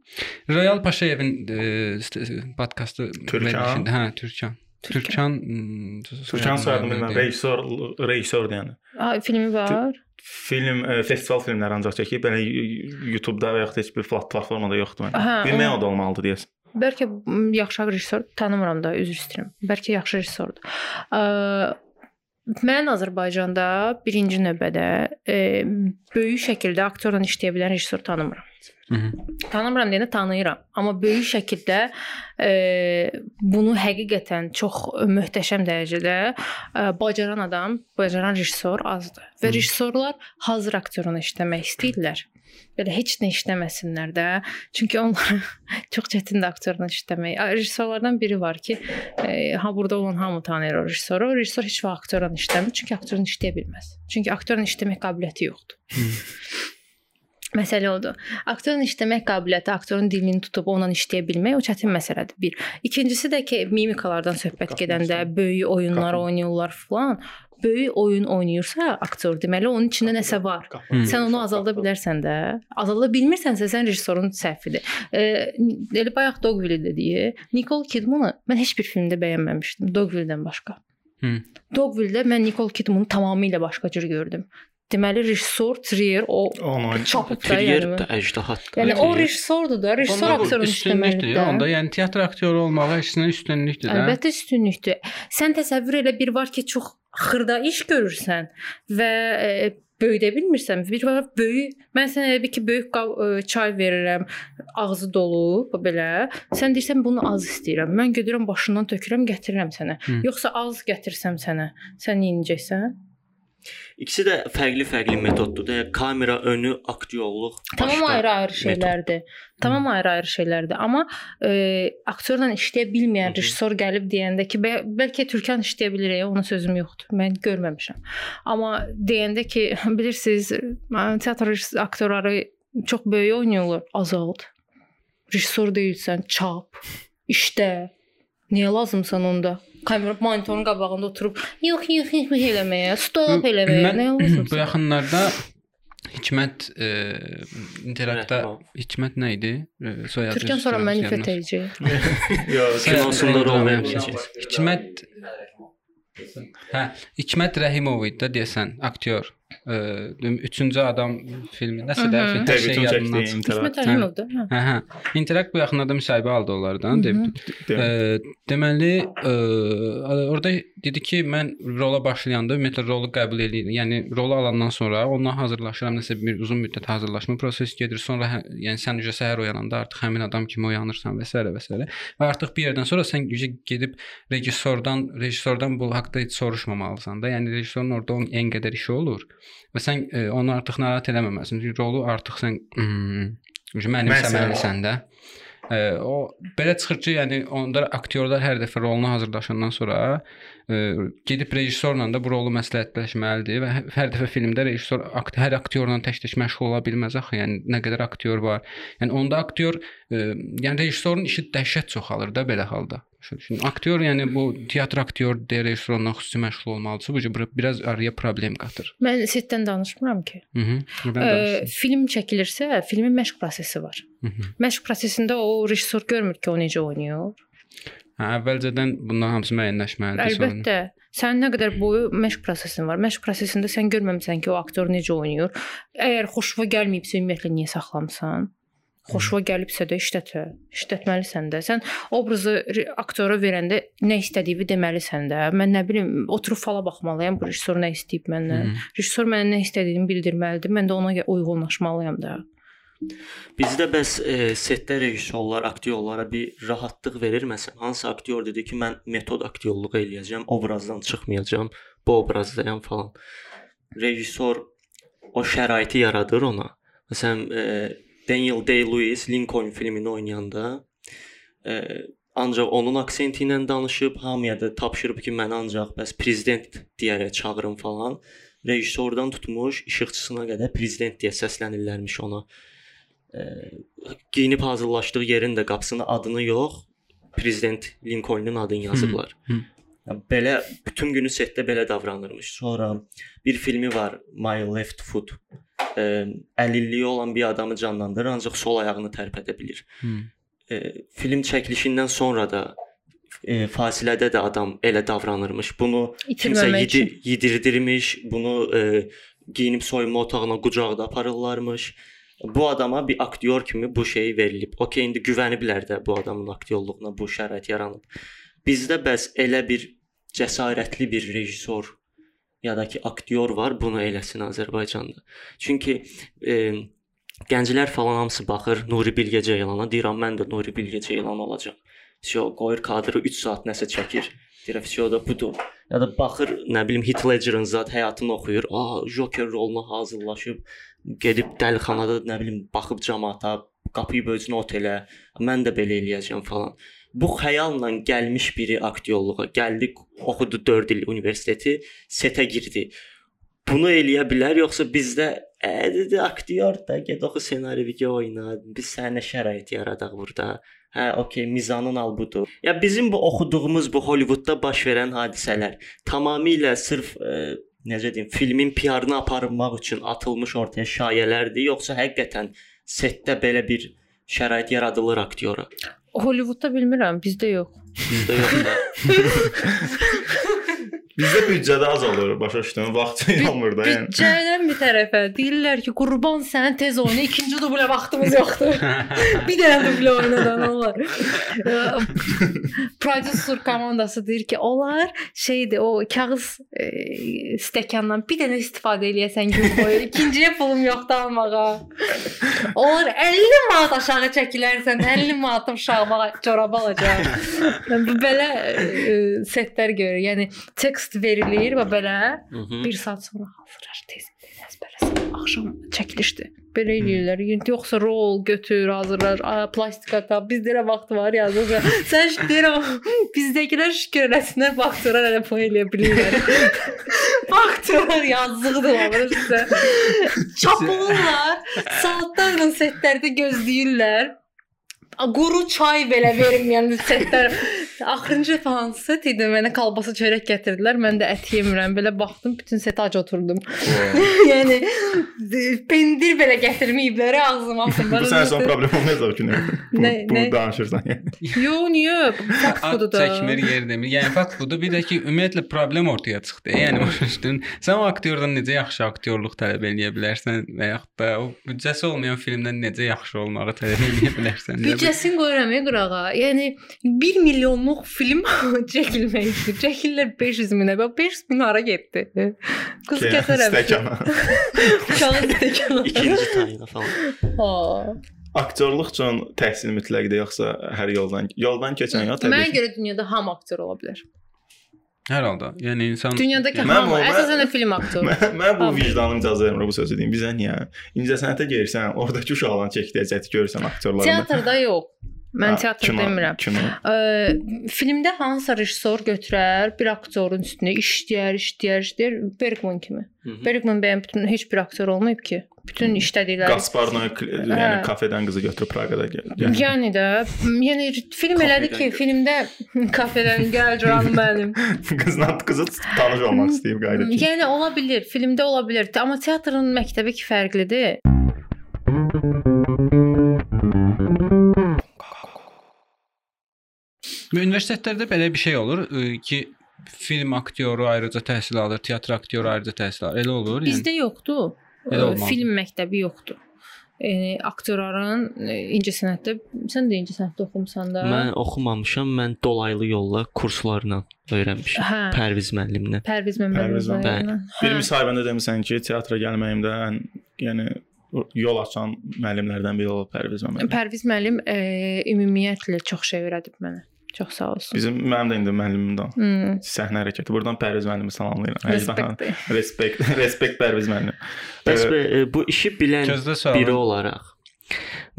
Royal Paşayevin e, st- podkastı Türkan. Hə, Türkan. Türkan Türkan soyadı bilmirəm, rejissor rejissordur yəni. Ha, filmi var. Film e, festival filmləri ancaq çəkib, belə YouTube-da və yaxud heç bir platformada yoxdur məndə. Hə, Vimeo-da olmalıdır deyəsən. Bəlkə yaxşı rejissor tanımıram da, üzr istəyirəm. Bəlkə yaxşı rejissordur. Mən Azərbaycanda birinci növbədə e, böyük şəkildə aktyorla işləyə bilən rejissor tanımıram. Tanımıram deyəndə tanıyıram, amma böyük şəkildə e, bunu həqiqətən çox möhtəşəm dərəcədə e, bacaran adam, bacaran rejissor azdır. Və rejissorlar hazır aktyorunu işləmək istəyirlər. Belə heç nə işləməsinlər də. Çünki onlar [LAUGHS] çox çətindir aktyorla işləmək. Rejissorlardan biri var ki, e, ha burada olan hamı tanıyır o rejissoru. O rejissor heç vaxt aktyorla işləmir, çünki aktyorun işləyə bilməz. Çünki aktyorun işləmək qabiliyyəti yoxdur. [LAUGHS] Məsələ odur. Aktyorun işləmək qabiliyyəti, aktyorun dilini tutub onunla işləyə bilmək o çətin məsələdir. Bir. İkincisi də ki, mimikalardan söhbət gedəndə böyük oyunlar oynayırlar falan. Böyük oyun oynayırsa aktyor, deməli onun içində nəsə var. Sən onu azalda bilərsən də. Azalda bilmirsənsə sən rejissorun səhvidir. E, elə bayaq Dogville dediyi Nicole Kidman'ı mən heç bir filmdə bəyənməmişdim Dogville-dən başqa. Hı. Dogville-də mən Nicole Kidman'ı tamamilə başqa cür gördüm. Deməli rejissor Trier o çapıb da Trier yəni. də əjdahatdır. Yəni o rejissordur da, rejissor aktyorun üstünlükdür. Onda yəni teatr aktyoru olmağı əksinə üstünlükdür də. Əlbəttə üstünlükdür. Sən təsəvvür elə bir var ki, çox xırda iş görürsən və e, böyüdə bilmirsən. Bir var böyük. Mən sənə elə bir ki, böyük e, çay verirəm, ağzı dolu belə. Sən deyirsən bunu az istəyirəm. Mən gedirəm başından tökürəm, gətirirəm sənə. Hı. Yoxsa az gətirsəm sənə, sən yeyəcəksən? İkisi də fərqli-fərqli metoddur. Da, kamera önü aktyorluq Tamam ayrı-ayrı şeylərdir. Tamam ayrı-ayrı şeylərdir. Amma e, aktyorla işləyə bilməyən rejissor gəlib deyəndə ki, bə bəlkə Türkan işləyə bilər, ona sözüm yoxdur. Mən görməmişəm. Amma deyəndə ki, [LAUGHS] bilirsiniz, teatr aktyorları çox böyük oynayırlar, azald. Rejissor deyilsən, çap, işdə. Niyə lazımsan onda? Kamera monitorun qabağında oturub yox, yox, yox eləməyə, stop eləməyə. Nə lazımsan? bu yaxınlarda Hikmət e, interaktda. Hikmət nə idi? E, soyadı. Türkan sonra məni edəcək. Yox, rol Rəhimov. vermişik. Hikmət Hə, Hikmət Rəhimov idi də deyəsən, aktyor. 3-cü adam filmi nəsə də film hər şey yadımdan çıxdı. interakt. İsmət Əlimovdur. Hə. Hə. Interakt bu yaxınlarda müsahibə aldı onlardan. Deməli, e, orada dedi ki, mən rola başlayanda ümumiyyətlə rolu qəbul eləyirəm. Yəni rolu alandan sonra ondan hazırlaşıram, nəsə bir uzun müddət hazırlaşma prosesi gedir. Sonra hə, yəni sən ücə səhər oyananda artıq həmin adam kimi oyanırsan və s. və s. Və artıq bir yerdən sonra sən ücə gedib rejissordan, rejissordan bu haqqda heç soruşmamalısan da. Yəni rejissorun orada onun ən qədər işi olur və sən e, onu artıq narahat eləməməlisən. Çünki rolu artıq sən hmm, mənimsəməlisən də. E, o belə çıxır ki, yəni onda aktyorlar hər dəfə roluna hazırlaşandan sonra e, gedib rejissorla da bu rolu məsləhətləşməlidir və hər- hər dəfə filmdə rejissor akt hər aktyorla tək-tək məşğul ola bilməz axı. Yəni nə qədər aktyor var. Yəni onda aktyor e, yəni rejissorun işi dəhşət çoxalır da belə halda. Düşün. Aktyor yəni bu teatr aktyor deyə rejissor ondan xüsusi məşğul olmalıdır. Bu cür biraz araya problem qatır. Mən setdən danışmıram ki. Mhm. Danışsın. film çəkilirsə, filmin məşq prosesi var. Mhm. Məşq prosesində o rejissor görmür ki, o necə oynayır. Hə, əvvəlcədən bunların hamısı müəyyənləşməlidir. sonra. Əlbəttə. Sənin nə qədər boyu məşq prosesin var. Məşq prosesində sən görməmisən ki, o aktyor necə oynayır. Əgər xoşuna gəlməyibsə, ümumiyyətlə niyə saxlamısan? Xoşuna gəlibsə də işlət. İşlətməlisən də. Sən obrazı aktora verəndə nə istədiyini deməlisən də. Mən nə bilim, oturub fala baxmalıyam, bu rejissor nə istəyib məndən. Rejissor mənə nə istədiyini bildirməlidir. Mən də ona uyğunlaşmalıyam da. Bizdə bəs e, setdə rejissorlar aktyorlara bir rahatlıq verir. Məsələn, hansı aktyor dedi ki, mən metod aktyorluğu eləyəcəm, obrazdan çıxmayacağam, bu obrazdayam falan. Rejissor o şəraiti yaradır ona. Məsələn, e, Daniel Day-Lewis Lincoln filmini oynayanda e, ancaq onun aksenti ilə danışıb, hamıya da tapşırıb ki, məni ancaq bəs prezident deyərək çağırın falan. Rejissordan tutmuş işıqçısına qədər prezident deyə səslənirlərmiş ona e, geyinib hazırlaşdığı yerin də qapısına adını yox, prezident Lincolnun adını yazıblar. Hı, hı. Belə bütün günü setdə belə davranırmış. Sonra bir filmi var My Left Foot. E, əlilliyi olan bir adamı canlandırır, ancaq sol ayağını tərpədə bilir. Hı. E, film çəkilişindən sonra da e, fasilədə də adam elə davranırmış. Bunu kimsə İtirməmək yedi, üçün. yedirdirmiş, bunu e, geyinib soyunma otağına qucaqda aparırlarmış. Bu adama bir aktyor kimi bu şey verilib. Okay, indi güvəniblər də bu adamın aktyorluğuna, bu şərait yaranıb. Bizdə bəs elə bir cəsarətli bir rejissor ya da ki aktyor var, bunu eləsin Azərbaycanda. Çünki e, gənclər falan hamısı baxır Nuri Bilge Ceylana. Deyirəm mən də Nuri Bilge Ceylan olacağam. Vsyo qoyur kadrı 3 saat nəsə çəkir. Deyirəm vsyo da budur. Ya da baxır, nə bilim Heath Ledgerin zat həyatını oxuyur. A, Joker roluna hazırlaşıb gedib dəlixanada nə bilim baxıb cəmaata, qapıyıb özünü otelə. Mən də belə eləyəcəm falan. Bu xəyalla gəlmiş biri aktyorluğa gəldi, oxudu 4 il universiteti, setə girdi. Bunu eləyə bilər yoxsa bizdə ə dedi aktyor da get oxu ssenari video oyna. Biz sənə şərait yaradaq burada. Hə, okey, mizanın al budur. Ya bizim bu oxuduğumuz bu Hollywoodda baş verən hadisələr tamamilə sırf ə, necə deyim, filmin PR-ını aparmaq üçün atılmış ortaya şayələrdir, yoxsa həqiqətən setdə belə bir şərait yaradılır aktyora? Hollywoodda bilmirəm, bizdə yox. Bizdə yox. [LAUGHS] Bizdə büdcədə az olur, başa düşdün? Vaxt almır da yəni. Büdcədən bir tərəfə deyirlər ki, qurban sən tez oyna, ikinci dublə vaxtımız yoxdur. [LAUGHS] bir dənə dublə oynadan olar. Producer komandası deyir ki, olar şeydir, o kağız e, stəkandan bir dənə istifadə eləyəsən gün boyu, ikinciyə pulum yoxdur almağa. Olar 50 manat aşağı çəkilərsən, 50 manat aşağı çorab alacağam. [LAUGHS] Bu belə e, setlər görür. Yəni tekst verilir və belə Hı -hı. bir saat sonra hazırlar tez əzbərləsən. Axşam çəkilişdir. Belə eləyirlər. Yəni yoxsa rol götür, hazırlar. A, plastika tap. Bizdə elə vaxt var yazır. [LAUGHS] Sən deyirəm [LAUGHS] bizdəkilər şükür eləsinlər vaxtlar elə pay eləyə bilirlər. [LAUGHS] vaxtlar yazıqdır sizə. Çapırlar. Saatlarla setlərdə gözləyirlər. Quru çay belə verməyən setlər. Axırıncı hansı set idi? Mənə kalbasa çörək gətirdilər. Mən də ət yemirəm. Belə baxdım, bütün set ac oturdum. [LAUGHS] yəni pendir belə gətirməyiblər ağzıma atdım. Bu sənin son problem olmayacaq ki, nə? Bu, Nə- danışırsan yəni. Yo, niyə? Fast Ad food'u da. çəkmir yer demir. Yəni fakt food'u bir də ki, ümumiyyətlə problem ortaya çıxdı. Yəni başa düşdün? Sən o aktyordan necə yaxşı aktyorluq tələb eləyə bilərsən və yaxud da o büdcəsi olmayan filmdən necə yaxşı olmağı tələb eləyə bilərsən? Büdcəsini qoyuram ya qırağa. Yəni 1 milyonluq film çəkilməkdir. Çəkirlər 500 minə. Bax 500 min hara getdi? Qız kəsərəm. Stəkana. Uşağın stəkana. İkinci tayına falan. Ha. Aktyorluq üçün təhsil mütləqdir yoxsa hər yoldan yoldan keçən ya təbii. Mənə görə dünyada hamı aktyor ola bilər. Hər halda. Yəni insan Dünyadakı Mən hamı, əsasən film aktoru. Mən, mən bu vicdanım icazə vermir bu sözü deyim. Bizə niyə? İncəsənətə gəlirsən, oradakı uşaqların çəkdiyi əziyyəti görürsən aktyorların. Teatrda yox. Mən Ha, teatr kino- demirəm. Kino. Ə, filmdə hansısa rejissor götürər, bir aktyorun üstünə işləyər, işləyər, işləyər, Bergman kimi. Hı -hı. Bergman bəyəm bütün heç bir aktyor olmayıb ki. Bütün işlədikləri Gaspar Noé kl- yəni Hə. kafedən qızı götürüb Praqada gəl. Yəni. Yəni də, yəni film elədi ki, Kafedən filmdə kafedən gəl canım mənim. [LAUGHS] Qızla qızı tanış olmaq istəyib qayda ki. Yəni ola bilər, filmdə ola bilər, amma teatrın məktəbi ki fərqlidir. Universitetlərdə belə bir şey olur ki, film aktyoru ayrıca təhsil alır, teatr aktyoru ayrıca təhsil alır. Elə olur? yəni? Bizdə yoxdur. Elə Ə, olmalıdır. Film məktəbi yoxdur. Yəni aktyorların ə, incəsənətdə sən də incəsənətdə oxumusan da. Mən oxumamışam, mən dolaylı yolla kurslarla öyrənmişəm. Hə. Pərviz müəllimlə. Pərviz Məmmədov. bəli. Bir müsahibəndə demisən ki, teatra gəlməyimdə ən yəni yol açan müəllimlərdən biri olub Pərviz Məmmədov. Pərviz müəllim ə, ümumiyyətlə çox şey öyrədib mənə. Çox sağ olsun. Bizim mənim də indi müəllimimdir. Hmm. Səhnə hərəkəti. Buradan Pərviz müəllimi salamlayıram. Əcdahan. Respekt. Respekt, [LAUGHS] respekt Pərviz müəllim. Bəs e, bu işi bilən biri olaraq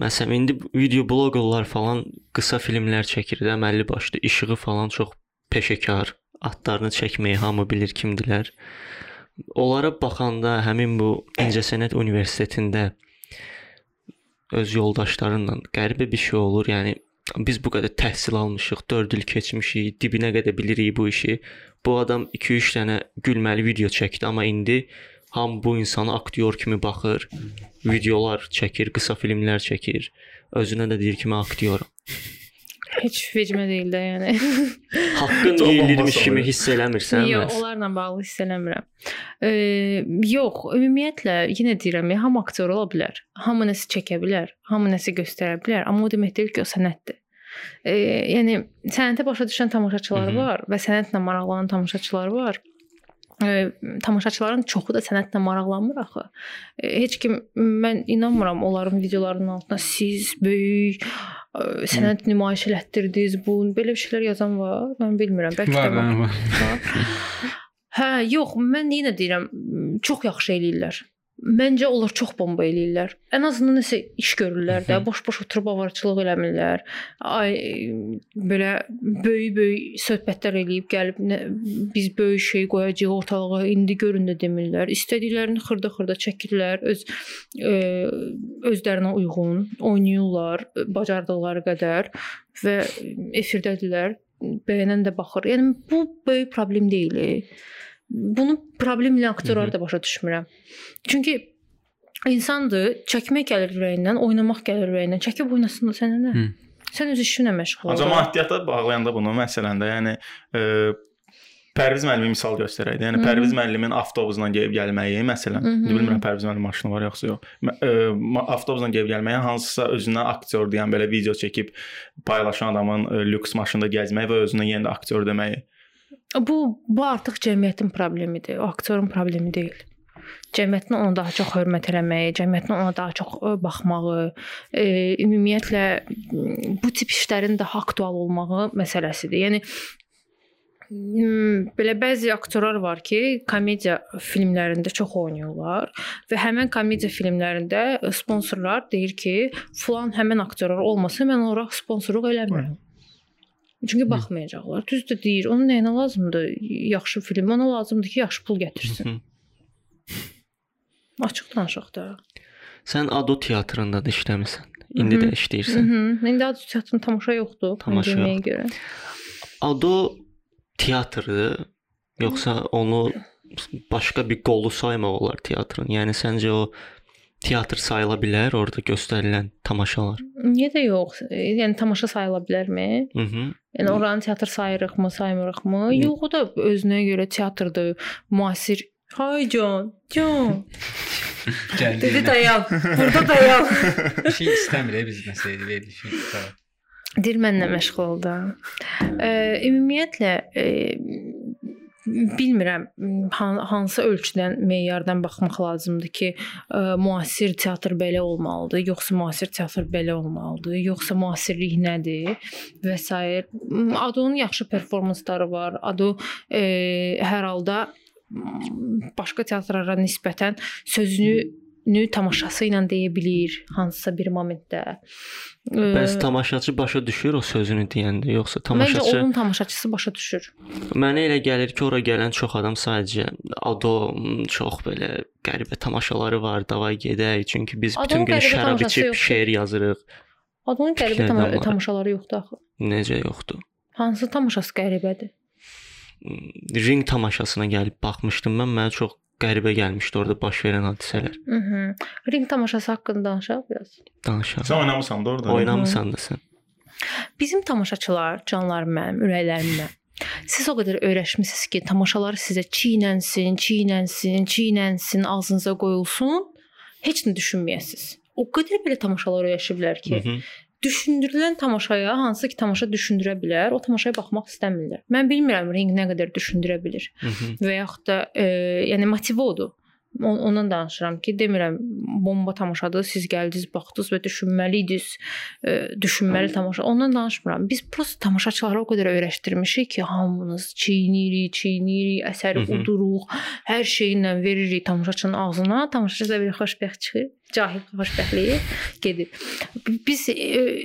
Məsələn, indi video bloqerlər falan qısa filmlər çəkir də, əməlli başlı işığı falan çox peşəkar. Atlarını çəkməyi hamı bilir kimdilər. Onlara baxanda həmin bu İncəsənət Universitetində öz yoldaşlarınla qəribə bir şey olur. Yəni biz bu qədər təhsil almışıq, 4 il keçmişik, dibinə qədər bilirik bu işi. Bu adam 2-3 dənə gülməli video çəkdi, amma indi ham bu insana aktyor kimi baxır, videolar çəkir, qısa filmlər çəkir. Özünə də deyir ki, mən aktyoram. Heç vecimə deyil də, yəni. [LAUGHS] Haqqın olmaz kimi hiss eləmirsən? Yox, onlarla bağlı hiss eləmirəm. E, yox, ümumiyyətlə yenə deyirəm, ya, hamı aktyor ola bilər. Hamı nəsə çəkə bilər, hamı nəsə göstərə bilər, amma o demək deyil ki, o sənətdir. E, yəni sənətə başa düşən tamaşaçılar Mhm. var və sənətlə maraqlanan tamaşaçılar var. e, tamaşaçıların çoxu da sənətlə maraqlanmır axı. E, heç kim mən inanmıram onların videolarının altına siz böyük e, sənət nümayiş elətdirdiniz bu belə bir şeylər yazan var. Mən bilmirəm. Bəlkə Var, də var. var. Hə, yox, mən yenə deyirəm, çox yaxşı eləyirlər. Məncə onlar çox bomba eləyirlər. Ən azından nəsə iş görürlər də, boş-boş oturub avarçılıq eləmirlər. Ay belə böyük-böyük söhbətlər eləyib gəlib nə, biz böyük şey qoyacağıq ortalığa, indi görün də demirlər. İstədiklərini xırda-xırda çəkirlər, öz ə, özlərinə uyğun oynayırlar bacardıqları qədər və efirdədirlər. Bəyənən də baxır. Yəni bu böyük problem deyil. Bunu problemli aktyorlar da başa düşmürəm. Çünki insandır, çəkmək gəlir ürəyindən, oynamaq gəlir ürəyindən. Çəkib oynasın da sənə nə? Hı. Sən öz işinlə məşğul ol. Ancaq maddiyyata bağlayanda bunu məsələndə, yəni e, Pərviz müəllimi misal göstərəydi. Yəni Hı -hı. Pərviz müəllimin avtobusla gəlib gəlməyi, məsələn, Hı -hı. indi bilmirəm Pərviz müəllim maşını var yoxsa yox. E, Avtobusla gəlib gəlməyi hansısa özünə aktyor deyən belə video çəkib paylaşan adamın e, lüks maşında gəzməyi və özünə yenə də aktyor deməyi. Bu bu artıq cəmiyyətin problemidir. O aktyorun problemi deyil. Cəmiyyətin ona daha çox hörmət eləməyi, cəmiyyətin ona daha çox ə, baxmağı, e, ümumiyyətlə bu tip işlərin daha aktual olmağı məsələsidir. Yəni belə bəzi aktyorlar var ki, komediya filmlərində çox oynayırlar və həmin komediya filmlərində sponsorlar deyir ki, falan həmin aktyorlar olmasa mən ora sponsorluq eləmirəm. Çünki baxmayacaqlar. Düz də deyir. Onun nəyinə lazımdır? Yaxşı film. Ona lazımdır ki, yaxşı pul gətirsin. Açıq danışaq da. Sən Ado teatrında da işləmisən. İndi də işləyirsən. Mhm. İndi adı teatrın tamaşa yoxdur. Tamaşa yoxdur. görə. Ado teatrdır, yoxsa onu başqa bir qolu saymaq olar teatrın? Yəni səncə o teatr sayıla bilər orada göstərilən tamaşalar? Niyə də yox? Yəni tamaşa sayıla bilərmi? Mhm. Yəni oranı teatr sayırıqmı, saymırıqmı? Yox, o da özünə görə teatrdır, müasir. Hay can, can. [LAUGHS] Dedi Gəldi. dayan. Burada dayan. [LAUGHS] şey istəmir biz nəsə verilişi. Dir mənlə məşğul ol da. E, ümumiyyətlə e, bilmirəm han, hansı ölçüdən, meyardan baxmaq lazımdır ki, ə, müasir teatr belə olmalıdır, yoxsa müasir teatr belə olmalıdır, yoxsa müasirlik nədir və s. Adonun yaxşı performansları var. Ado ə, hər halda başqa teatrlara nisbətən sözünü nü tamaşası ilə deyə bilir hansısa bir momentdə. Bəs tamaşaçı başa düşür o sözünü deyəndə, yoxsa Məncə tamaşaçı onun tamaşaçısı başa düşür. Mənə elə gəlir ki, ora gələn çox adam sadəcə ado çox belə qəribə tamaşaları var, davay gedək, çünki biz bütün Adamın gün şərab içib şeir yazırıq. Adamın qəribə var. tamaşaları yoxdur axı. Necə yoxdur? Hansı tamaşası qəribədir? Ring tamaşasına gəlib baxmışdım mən, mənə çox qəribə gəlmişdi orada baş verən hadisələr. Mhm. Ring tamaşası haqqında danışaq biraz. Danışaq. Sən oynamısan da orada. Oynamısan da sən. Bizim tamaşaçılar, canlarım mənim, ürəklərim mənim. Siz o qədər öyrəşmisiniz ki, tamaşalar sizə çiynənsin, çiynənsin, çiynənsin, ağzınıza qoyulsun, heç nə düşünməyəsiniz. O qədər belə tamaşalar öyrəşiblər ki, Mhm. Düşündürülən tamaşaya hansı ki tamaşa düşündürə bilər, o tamaşaya baxmaq istəmirlər. Mən bilmirəm ring nə qədər düşündürə bilir. Mhm. və yaxud da e, yəni motiv odur. On- Ondan danışıram ki, demirəm bomba tamaşadır, siz gəldiniz, baxdınız və düşünməli idiniz, e, düşünməli tamaşa. Ondan danışmıram. Biz prosta tamaşaçıları o qədər öyrəşdirmişik ki, hamımız çiynirik, çiynirik, əsəri Mhm. uduruq, hər şeylə veririk tamaşaçının ağzına. Tamaşaçı da bir xoşbəxt çıxır, cahil xoşbəxtliyi gedir. Biz e,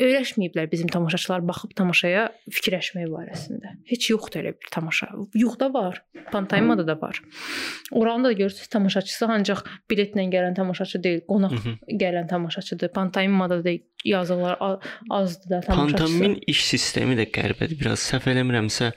öyrəşməyiblər bizim tamaşaçılar baxıb tamaşaya fikirləşmək barəsində. Heç yoxdur elə bir tamaşa. Yox da var. Pantomimada da var. Oranda da görürsüz tamaşaçısı ancaq biletlə gələn tamaşaçı deyil, qonaq Mhm. gələn tamaşaçıdır. Pantomimada da yazılar azdır da tamaşaçısı. Pantomimin iş sistemi də qəribədir. Biraz səhv eləmirəmsə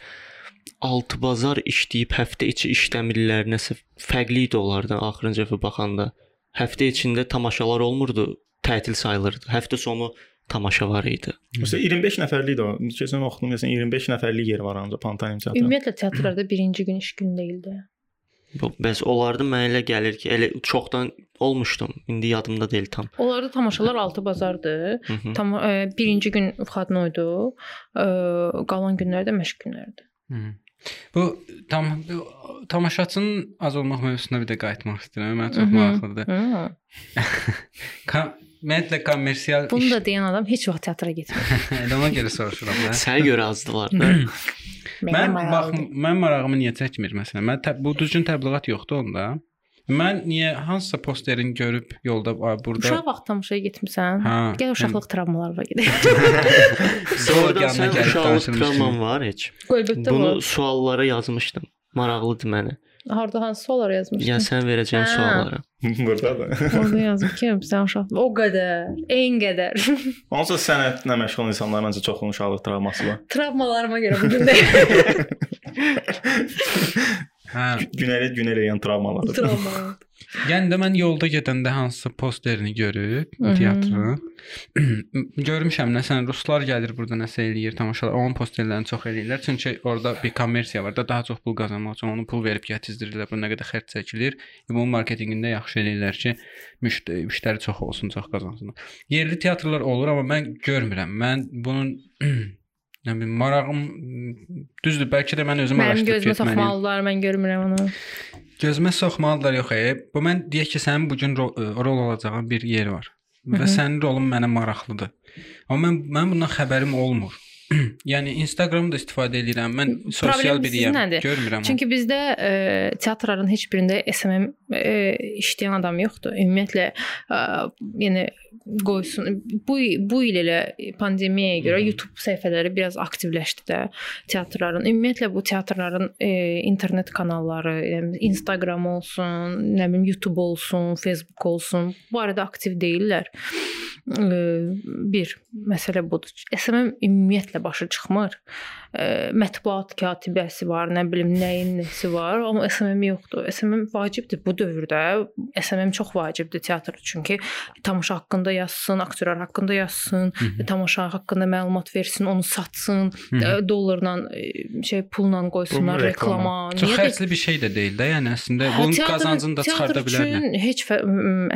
6 bazar işləyib həftə içi işləmirlər, nəsə fərqli idi onlardan axırıncı dəfə baxanda. Həftə içində tamaşalar olmurdu, tətil sayılırdı. Həftə sonu tamaşa var idi. Məsələn 25 nəfərlik də o. Keçən oxudum məsələn 25 nəfərlik yer var ancaq pantomim teatrında. Ümumiyyətlə teatrlarda birinci gün iş gün deyildi. Bu- Bəs onlarda mənə elə gəlir ki, elə çoxdan olmuşdum. İndi yadımda deyil tam. Onlarda tamaşalar 6 bazardır. Hı -hı. Tam e, birinci gün vxadnoydu. E, qalan günlər də məşq günləridir. Hı. Bu tam tamaşaçının az olmaq mövzusuna bir də qayıtmaq istəyirəm. Mən çox Mhm. maraqlıdır. [LAUGHS] Kom Ümumiyyətlə kommersial Bunu da deyən adam heç vaxt teatra getmir. [LAUGHS] Elə ona görə soruşuram da. Sənə görə azdılar da. Mən bax mən marağımı niyə çəkmir məsələn? Mən bu düzgün təbliğat yoxdur onda. Mən niyə hansısa posterini görüb yolda "Ay, burada Uşaq vaxt tamaşaya getmisən? Hə, Gəl uşaqlıq travmalar var gedək. [LAUGHS] Sonradan sən uşaqlıq travman var heç. Əlbəttə Bunu var. suallara yazmışdım. Maraqlıdır mənə. Harda hansı suallar yazmışdın? Yəni sən verəcəyin Hə. suallara. [LAUGHS] Burada da. Orada yazıb ki, sən uşaq o qədər, eyni qədər. [LAUGHS] Onsuz sənətlə məşğul insanlar məncə çoxunun uşaqlıq travması var. Travmalarıma görə bu gün də Hə. Günəli gün eləyən travmalar. travma. Yəni də mən yolda gedəndə hansısa posterini görüb teatrın görmüşəm nəsə ruslar gəlir burada nəsə eləyir, tamaşalar onun posterlərini çox eləyirlər. Çünki orada bir kommersiya var da daha çox pul qazanmaq üçün onu pul verib gətizdirirlər. Bu nə qədər xərc çəkilir. E, Bunun marketinqində yaxşı eləyirlər ki, müştəri, müştəri çox olsun, çox qazansın. Yerli teatrlar olur, amma mən görmürəm. Mən bunun [CLEARS THROAT] nə bilim marağım düzdür, bəlkə də mən özüm Mənim araşdırıb gözümə getməliyəm. soxmalılar, mən görmürəm onu. Gözümə soxmalılar yox, e. Bu mən deyək ki, sənin bu gün ro e, rol olacağın bir yer var. Və Mhm. sənin rolun mənə maraqlıdır. Amma mən mən bundan xəbərim olmur. [CLEARS THROAT] yəni Instagramda istifadə edirəm. Mən sosial biriyəm. Görmürəm. onu. Çünki bizdə e, teatrların heç birində SMM e, işləyən adam yoxdur. Ümumiyyətlə e, yəni qoysun bu bu il elə pandemiyaya görə YouTube səhifələri biraz aktivləşdi də teatrların. Ümumiyyətlə bu teatrların e, internet kanalları, yəni Instagram olsun, nə bilim YouTube olsun, Facebook olsun, bu arada aktiv deyillər. Bir məsələ budur. SMM ümumiyyətlə başa çıxmır. E, mətbuat katibəsi var, nə bilim nəyin nəsi var, amma SMM yoxdur. SMM vacibdir bu dövrdə. SMM çox vacibdir teatr çünki tamaşa haqqında yazsın, aktyorlar haqqında yazsın, Mhm. tamaşa haqqında məlumat versin, onu satsın, Mhm. e, dollarla şey pulla qoysunlar reklama. Çox Niyə xərcli bir şey də deyil də. Yəni əslində Hə, bunun teatr- qazancını da çıxarda bilərlər. heç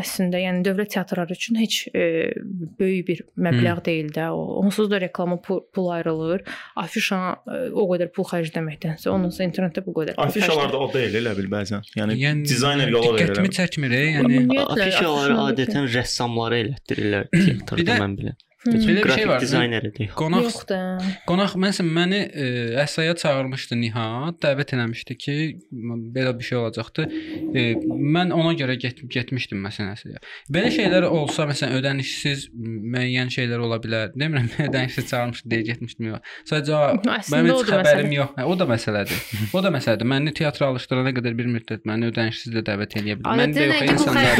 əslində, yəni dövlət teatrları üçün heç e, böyük bir məbləğ deyil də. O onsuz da reklama pul, pul ayrılır. Afişa o qədər pul xərcləməkdənsə, onunsa internetdə bu qədər. Afişalarda o deyil elə bil bəzən. Yəni, Yəni dizayner yola verir. Diqqətimi çəkmir, yəni Afişaları afişalar- adətən rəssamlara elətdirirlər də- mən bilirəm. Hı. Belə bir şey var. dizayneri deyil. Qonaq Yox da. Qonaq məsələn məni e, əsaya çağırmışdı Nihat, dəvət eləmişdi ki, belə bir şey olacaqdı. E, mən ona görə get getmişdim məsələn əsaya. Belə şeylər olsa məsələn ödənişsiz müəyyən şeylər ola bilər. Demirəm [LAUGHS] ödənişsiz çağırmışdı deyə getmişdim yox. Sadəcə mənim heç xəbərim məsələ. yox. Hə, o da məsələdir. O da məsələdir. Məni teatra alışdırana qədər bir müddət məni ödənişsiz də dəvət eləyə bilər. Mən də yox insanlar.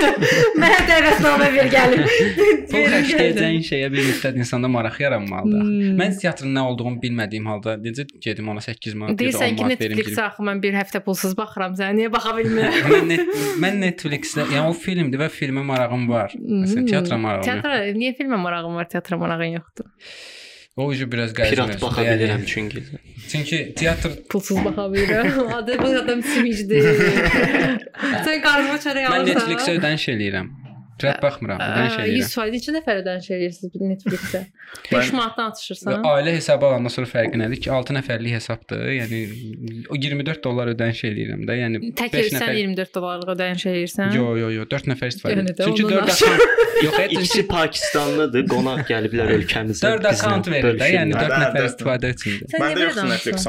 [LAUGHS] Mənə dəvətnamə ver gəlin. Pul xərcləyəcəyin şeyə bir müddət insanda maraq yaranmalıdır. Hmm. Mən teatrın nə olduğunu bilmədiyim halda necə gedim ona 8 manat, ya da 10 Deyirsən ki, manat verim. Netflix axı mən bir həftə pulsuz baxıram sənə. Niyə baxa bilmirəm? [LAUGHS] mən, net, mən Netflixdə, yəni o filmdir və filmə marağım var. Məsələn, teatra marağım. Teatra niyə filmə marağın var, teatra marağın yoxdur? O ucu biraz qəribə. Pirat baxa yəni. bilirəm çünki. Çünki teatr Pulsuz baxa bilirəm. [LAUGHS] Adı bu adam simicdir. [LAUGHS] Sən qarnıma çörək mən alırsan. Netflixə ödəniş eləyirəm. Pirat baxmıram, ödəniş Aa, eləyirəm. 100% neçə nəfər ödəniş eləyirsiniz bir Netflixə? 5 manatdan atışırsan. ailə hesabı alandan sonra fərqi nədir ki, 6 nəfərlik hesabdır. Yəni o 24 dollar ödəniş eləyirəm də. Yəni Tək 5 sən nəfər 24 dollarlıq ödəniş eləyirsən. Yo, yo, yo, 4 nəfər istifadə Yəni edir. də Çünki ondan 4 aşağı. akkaunt yox, İkisi Pakistanlıdır, qonaq gəliblər ölkəmizə. 4 akkaunt verir də, yəni 4 Hə, nəfər dörd- istifadə Məndə niyə yoxdur belə Netflix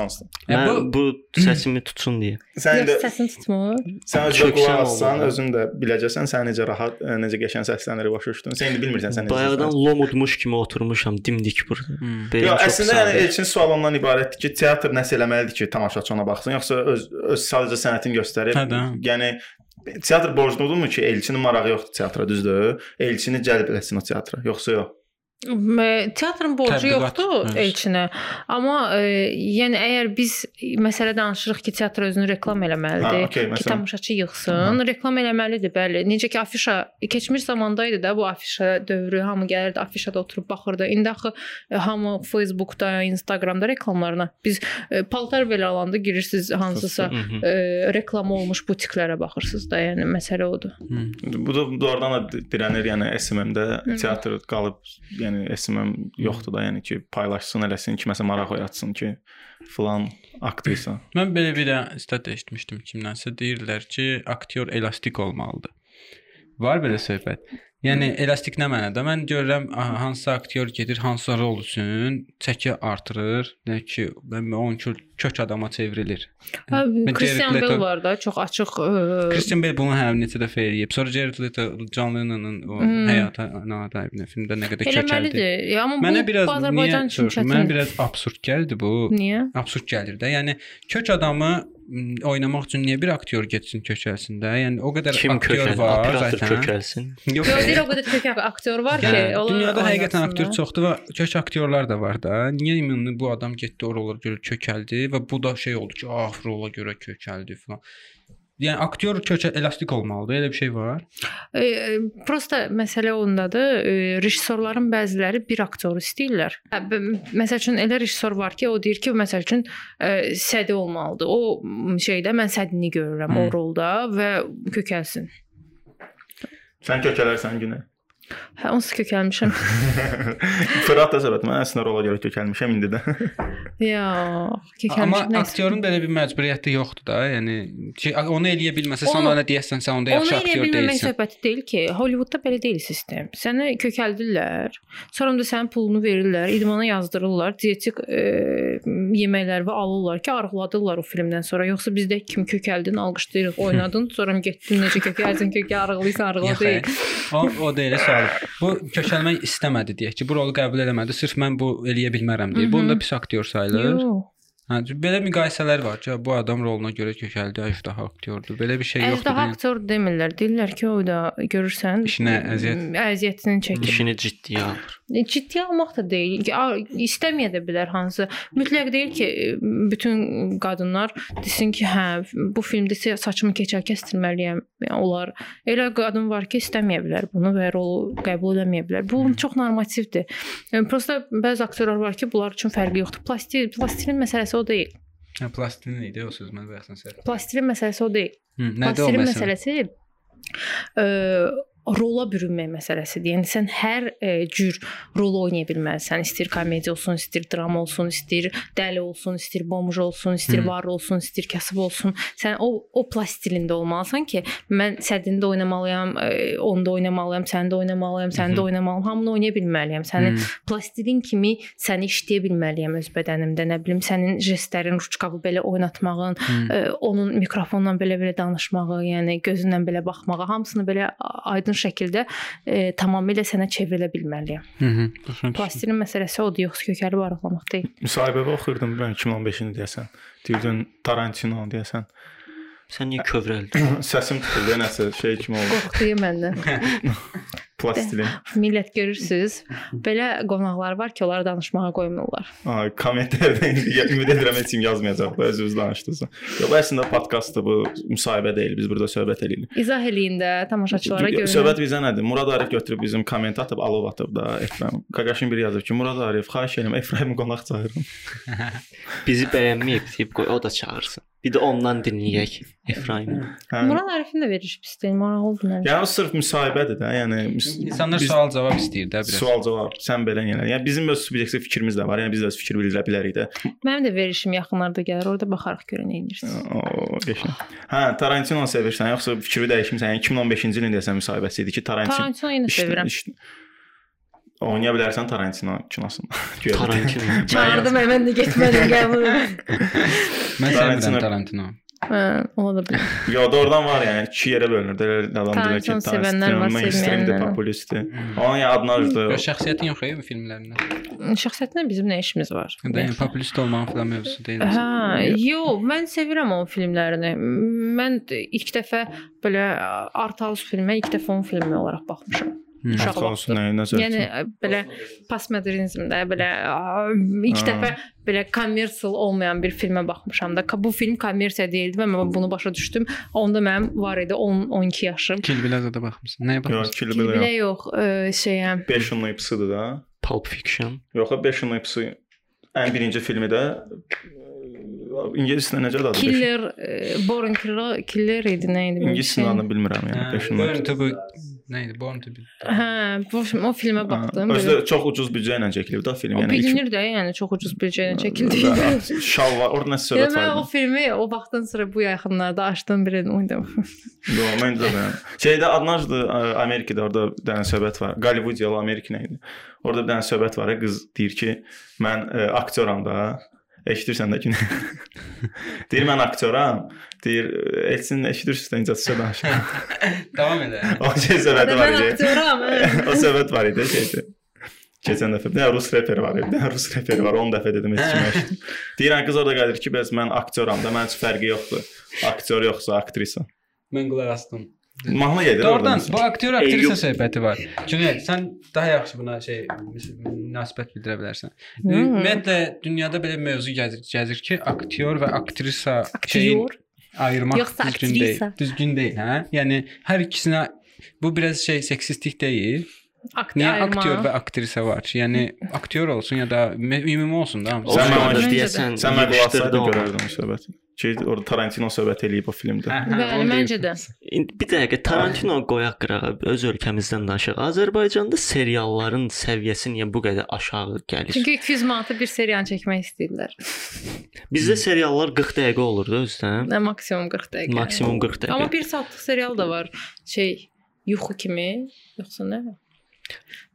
Mən bu bu səsimi tutsun deyə. Sən də Yox, səsin tutmur. sən özün qulaq assan, olur. özün də biləcəksən sən necə rahat, ə, necə qəşəng səslənir başa düşdün. Sən indi bilmirsən sən. Bayaqdan lomudmuş kimi oturmuşam dimdik burada. Hmm. Yox, əslində yəni. Elçin sual ondan ibarətdir ki, teatr nəsə eləməlidir ki, tamaşaçı ona baxsın, yoxsa öz öz sadəcə sənətini göstərir. Hə. Yəni teatr borcludurmu ki, Elçinin marağı yoxdur teatra, düzdür? Elçini cəlb etsin o teatra, yoxsa yox? M- Teatrın borcu Təbliğat, yoxdur evet. Elçinə. Amma e, yəni əgər biz məsələ danışırıq ki, teatr özünü reklam Ha, eləməlidir, okey, ki, məsələn. tamaşaçı yığsın, reklam eləməlidir, bəli. Necə ki, afişa keçmiş zamanda idi da bu afişa dövrü, hamı gəlirdi, afişada oturub baxırdı. İndi axı e, hamı Facebookda, Instagramda reklamlarına. Biz e, paltar belə alanda girirsiniz hansısa Hı -hı. e, reklam olmuş butiklərə baxırsınız da, yəni məsələ odur. Hmm. Bu da doğrudan da dirənir, yəni SMM-də Hı. teatr qalıb, yəni yəni SMM yoxdur da, yəni ki, paylaşsın, eləsin, kiməsə maraq oyatsın ki, filan aktrisa. [COUGHS] Mən belə bir stat eşitmişdim kimdənsə deyirlər ki, aktyor elastik olmalıdır. Var belə söhbət. Yəni elastik nə mənada? Mən görürəm aha, hansısa aktyor gedir, hansısa rol üçün çəki artırır, nə ki, mən onun kök adama çevrilir. Hə, Christian Bale var da, çox açıq. ə, Christian Bale bunu həm neçə dəfə eləyib. Sonra Jared Leto John Lennon'ın o Hmm. həyata dair filmdə nə qədər kökəldi. Amma Mənə biraz Azərbaycan üçün soruşum? Mənə çətin. biraz absurd gəldi bu. Niyə? Absurd gəlir də. Yəni kök adamı oynamaq üçün niyə bir aktyor getsin kökəlsin də? Yəni o qədər Kim aktyor kökəl, var operator zaten. kökəlsin. Yox. Yo, deyir o qədər kök aktyor var ki, Yəni, onlar dünyada həqiqətən aktyor çoxdur və kök aktyorlar da var da. Niyə ümumi bu adam getdi o rola görə kökəldi və bu da şey oldu ki, ah rola görə kökəldi falan. Yəni aktyor kökə elastik olmalıdır. Elə bir şey var. E, e, prosta məsələ ondadır. E, rejissorların bəziləri bir aktyoru istəyirlər. Hə, Məsəl üçün elə rejissor var ki, o deyir ki, məsəl üçün e, sədi olmalıdır. O şeydə mən sədini görürəm Hı. o rolda və kökəlsin. Sən kökələrsən günə. Hə, onsuz kökəlmişəm. Fırat da söhbət. Mən əslində rola görə kökəlmişəm indi də. Yox, Amma kökəlmişəm. nəsə. aktyorun belə bir məcburiyyəti yoxdur da. Yəni ki, onu eləyə bilməsə sən Onu- ona deyəsən sən onda Onu yaxşı eləyə aktyor bilməmək deyilsən. söhbəti deyil ki, Hollywoodda belə deyil sistem. Səni kökəldirlər, sonra da sənin pulunu verirlər, idmana yazdırırlar, dietik e, yeməklər və alırlar ki, arıqladırlar o filmdən sonra. Yoxsa bizdə kim kökəldin, alqışlayırıq, oynadın, sonra getdin necə kökəlsin, kökə arıqlayırsan, Yox, arıqladı. o, o deyil sual. Bu kökəlmək istəmədi deyək ki, bu rolu qəbul eləmədi. Sırf mən bu eləyə bilmərəm deyir. Mhm. Bunda pis aktyor sayılır. Yox. Hə, belə müqayisələr var ki, bu adam roluna görə kökəldi, əjdaha aktyordur. Belə bir şey yoxdur. Əjdaha aktyor demirlər. Deyirlər ki, o da görürsən İşinə əziyyət- əziyyətini çəkir. İşini ciddiyə alır. E, Ciddi almaq da deyil. İstəməyə də bilər hansı. Mütləq deyil ki, e, bütün qadınlar desin ki, hə, bu filmdə saçımı keçər kəstirməliyəm. Yəni onlar elə qadın var ki, istəməyə bilər bunu və rolu qəbul etməyə bilər. Bu çox normativdir. Yəni prosta bəzi aktyorlar var ki, bunlar üçün fərqi yoxdur. Plastik plastilin məsələsi o deyil. Hə, plastilin idi o söz mən bayaqsan səhv. Plastilin məsələsi o deyil. Hı, Nədir o Plastilin məsələ? məsələsi ə, rola bürünmək məsələsidir. Yəni sən hər ə, cür rol oynaya bilməlisən. İstir komediya olsun, istir drama olsun, istir dəli olsun, istir bomj olsun, istir var olsun, istir kasıb olsun. Sən o o plastilində olmalısan ki, mən sədində oynamalıyam, ə, onda oynamalıyam, səndə oynamalıyam, səndə oynamalıyam, hamını oynaya bilməliyəm. Səni Hı. plastilin kimi səni işləyə bilməliyəm öz bədənimdə. Nə bilim, sənin jestlərin, ruçkavı belə oynatmağın, ə, onun mikrofonla belə-belə danışmağı, yəni gözündən belə baxmağı, hamısını belə aydın şəkildə ə, tamamilə sənə çevrilə bilməliyəm. Düşdüm. Plastilin məsələsi odur, yoxsa kökəlib arıqlamaq deyil. Müsahibədə oxurdum mən 2015-ni deyəsən. Deyirdin Tarantino deyəsən. Sən niyə kövrəldin? Səsim tutuldu, nəsə şey kimi oldu. Qorxduyu məndən. [LAUGHS] Plastilin. Millət görürsüz, belə qonaqlar var ki, onları danışmağa qoymurlar. Ay, kommentlərdə [LAUGHS] ümid edirəm heç kim yazmayacaqlar özünüz danışdınız. Yox, bu əslində podkastdır bu, müsahibə deyil. Biz burada söhbət eləyirik. İzah eləyin də tamaşaçılara görün. Söhbət bizə nədir? Murad Arif götürüb bizim komment atıb, alov atıb da Efraim. Qaqaşın biri yazıb ki, Murad Arif, xahiş edirəm Efraimi qonaq çağırın. [LAUGHS] Bizi bəyənməyib deyib qoy o da çağırsın. Bir də ondan dinləyək Efraim. Murad Arifin də verir pis deyil, maraqlı oldu mənim. Yəni o sırf müsahibədir də. Yəni İnsanlar biz- sual cavab istəyir də biraz. Sual cavab. Sən belə yəni. Yəni bizim öz subyektiv fikrimiz də var. Yəni biz də öz fikir bildirə bilərik də. Mənim də verişim yaxınlarda gəlir, orada baxarıq görün nə edirsiniz. O, qəşəng. Hə, Tarantino sevirsən, yoxsa fikri dəyişmisən? Yəni 2015-ci ilin deyəsən müsahibəsi idi ki, Tarantino Tarantino yenə sevirəm. iş- Oynaya bilərsən Tarantino kinosunda. [LAUGHS] Tarantino. [LAUGHS] Çağırdım mən də getmədim qəbul. Mən sevirəm Tarantino. Hə, ola da bilər. [LAUGHS] Yo, doğrudan var yəni iki yerə bölünür. Elə adam deyir ki, Tarantino var. populistdir. Onun yəni adınızdır. Yox, şəxsiyyətin yox ya bu filmlərində. Şəxsiyyətlə bizim nə işimiz var? Yəni populist olmağın falan mövzusu deyil. Hə, yox, mən sevirəm onun filmlərini. Mən ilk dəfə belə art house filmə ilk dəfə onun filmi olaraq baxmışam. Uşaq Olsun, nəzər. Yəni belə postmodernizmdə belə ilk dəfə belə kommersial olmayan bir filmə baxmışam da. Bu film kommersiya deyildi və mən bunu başa düşdüm. Onda mənim var idi 10-12 yaşım. Kill Bill-ə də baxmısan. Nəyə Yox, baxmısan? Kill Bilə Bill. yox, ə, şeyə 5 ilin ipsidir da. Pulp Fiction. Yox, 5 ilin ipsi ən birinci filmi də İngiliscə necə adı? Killer, ə, Born Killer, Killer idi, nə idi? İngiliscə adını bilmirəm yəni. 5 ilin Burn to be Nə idi? Born to be. Hə, bu film- o filmə baxdım. Özü də çox ucuz büdcə ilə çəkilib da film. O Yəni bilinir də, yəni çox ucuz büdcə ilə çəkildi. Şal var, orada nəsə söhbət Yəni mən o var. filmi o vaxtdan sonra bu yaxınlarda açdım birini oynadım. Yo, mən də bəyəm. Şeydə adınızdı Amerikada orada bir dənə söhbət var. Gollywoodiyalı Amerika nə idi? Orada bir dənə söhbət var. Qız deyir ki, mən ə, aktyoram da. Eşidirsən də ki. deyir mən aktyoram. Deyir Elçin eşidirsən də incəsə danışır. Davam [LAUGHS] edə. o şey söhbəti var Mən idi. aktyoram. [LAUGHS] hə. o söhbət var idi şeydə. Keçən dəfə bir rus reperi var idi. Rus reperi var. 10 dəfə dedim heç kim [LAUGHS] eşitmir. Deyirən qız orada gəlir ki, bəs mən aktyoram da, mənim üçün fərqi yoxdur. Aktyor yoxsa aktrisa. Mən qulaq asdım. Mahnı gedir Doğrudan oradan. bu aktyor aktrisa söhbəti var. Cüneyt, sən daha yaxşı buna şey münasibət bildirə bilərsən. Hmm. Ümumiyyətlə dünyada belə mövzu gəzir, gəzir ki, aktyor və aktrisa şeyin ayırmaq Yoxsa düzgün deyil. aktrisa. Düzgün deyil, hə? Yəni hər ikisinə bu biraz şey seksistlik deyil. Aktyor. Niyə aktyor və aktrisa var? Yəni aktyor olsun ya da ümumi olsun da. Sən Sən mənə mənə deyəsən, Sən mən qulaq assaydın görərdin o söhbəti. Ki orada Tarantino söhbət eləyib o filmdə. Hə, hə, Bəli, məncə də. İndi bir dəqiqə Tarantino qoyaq qırağa öz ölkəmizdən danışaq. Azərbaycanda serialların səviyyəsi niyə bu qədər aşağı gəlir? Çünki 200 manata bir serial çəkmək istəyirlər. [LAUGHS] Bizdə seriallar 40 dəqiqə olurdu özdən. Nə maksimum 40 dəqiqə. Maksimum 40 dəqiqə. Amma 1 saatlıq serial da var. Şey, yuxu kimi, yoxsa nə?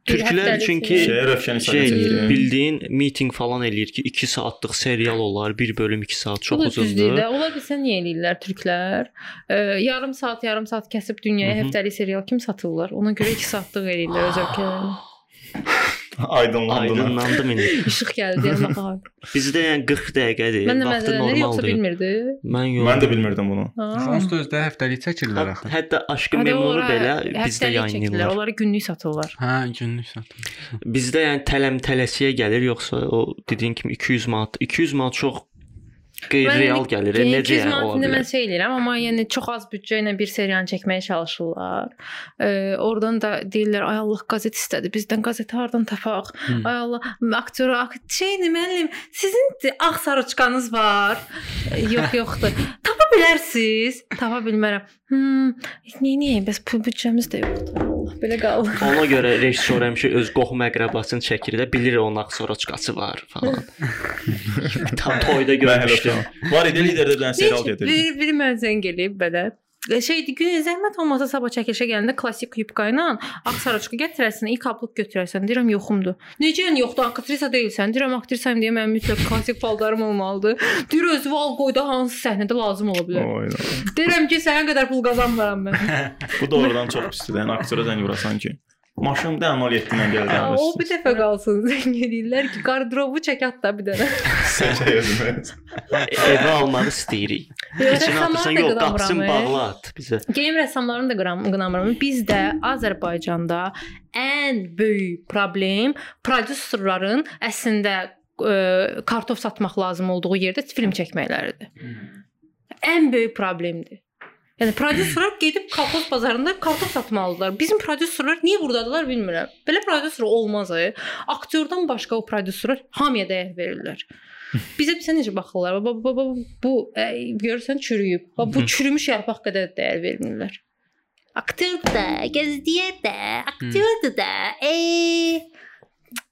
Türklər çünki Şey, şey bildiyin meeting falan eləyir ki, 2 saatlıq serial olar, bir bölüm 2 saat çox uzundur. Ola bilsə niyə eləyirlər türklər? Ə, yarım saat, yarım saat kəsib dünyaya həftəlik serial kim satırlar? Ona görə 2 saatlıq eləyirlər öz ölkələrində. [LAUGHS] [LAUGHS] Aydınlandı. Aydınlandım indi. [LAUGHS] İşıq gəldi deyirəm baxa. [LAUGHS] Bizdə yəni 40 dəqiqədir. Mən də Vaxtı məzələnir yoxsa normaldır. bilmirdi. Mən yox. Mən də bilmirdim bunu. Onsuz da özdə həftəlik çəkirlər axı. Hətta Aşkı ora belə bizdə yayınlayırlar. Onları günlük satırlar. Hə, günlük satım. Bizdə yəni tələm tələsiyə gəlir yoxsa o dediyin kimi 200 manat, 200 manat çox qeyri-real Mən- gəlir. Yəni, Necə 200 yəni ola mən bilər? şey eləyirəm, amma yəni çox az büdcə ilə bir serial çəkməyə çalışırlar. E, oradan da deyirlər, ay Allah qəzet istədi. Bizdən qəzeti hardan tapaq? Hı. Ay Allah, aktyor şeydir müəllim, sizin ağ sarıçqanız var. E, yox, yoxdur. Tapa bilərsiniz. Tapa bilmərəm. Hmm, niyə niyə? Bəs büdcəmiz də yoxdur. Belə qaldı. [LAUGHS] Ona görə rejissor həmişə öz qohum əqrəbasını çəkir də, bilir onun axsoroçqası var falan. [LAUGHS] Tam toyda görmüşdüm. Var idi liderdə bir dənə serial gedirdi. bir, bir mənzən gəlib belə. Şeydir, gün zəhmət olmasa sabah çəkilişə gələndə klassik yubka ilə ağ sarıçqı gətirərsən, ilk ablıq götürərsən. Deyirəm yoxumdur. Necə yəni yoxdur? Aktrisa deyilsən. Deyirəm aktrisayım deyə mənim mütləq klassik paltarım olmalıdır. Deyir özü al qoyda hansı səhnədə lazım ola bilər. Deyirəm ki, sənə qədər pul qazanmıram mən. [LAUGHS] Bu doğrudan çox pisdir. Yəni aktyora zəng vurasan ki, maşın da 07 ilə gəldi. Ha, o bir dəfə qalsın. [LAUGHS] Zəng edirlər ki, qardırobu çək atda bir dənə. Sən yazın. Evə [LAUGHS] almaq istəyirik. İçinə atırsan, yox, qapısını bağlat bizə. Geyim rəssamlarını da qınamıram. Bizdə Azərbaycanda ən böyük problem prodüserlərin əslində ə, kartof satmaq lazım olduğu yerdə film çəkməkləridir. Ən böyük problemdir. Yəni prodüserlər gedib kartof bazarında kartof satmalıdılar. Bizim prodüserlər niyə burdadılar bilmirəm. Belə prodüser olmaz. Ay. Aktyordan başqa o prodüserlər hamıya dəyər verirlər. [LAUGHS] Bizə bizə necə baxırlar? Baba baba bu ə, görürsən çürüyüb. Bax bu çürümüş yarpaq qədər dəyər vermirlər. Aktyordur da, gözləyir də, aktyordur da. E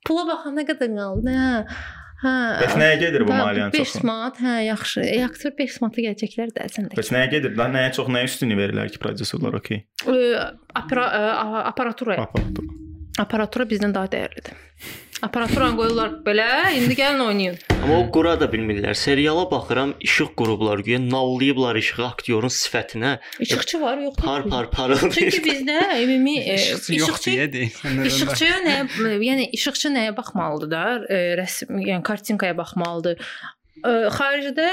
pula baxanda qədər qaldı. Hə. Hə. Bəs nəyə gedir bu maliyyənin 5 çoxu? manat, hə, yaxşı. E, aktyor 5 manata gələcəklər də əslində. Bəs nəyə gedir? Lan nəyə çox nəyə üstünlük verirlər ki, prodüserlər okey. E, apara, e, a- aparatura. Aparatur. Aparatura bizdən daha dəyərlidir. Aparaturanı qoyurlar belə, indi gəlin oynayın. Amma o qura da bilmirlər. Seriala baxıram, işıq qurublar, güya nallayıblar işığı aktyorun sifətinə. İşıqçı var, yoxdur? Par par parıldayır. Çünki bizdə ümumi e, İşıqçı yox deyə deyirsən. İşıqçıya nəyə, yəni işıqçı nəyə baxmalıdır da? E, rəsm, yəni kartinkaya baxmalıdır. E, xaricdə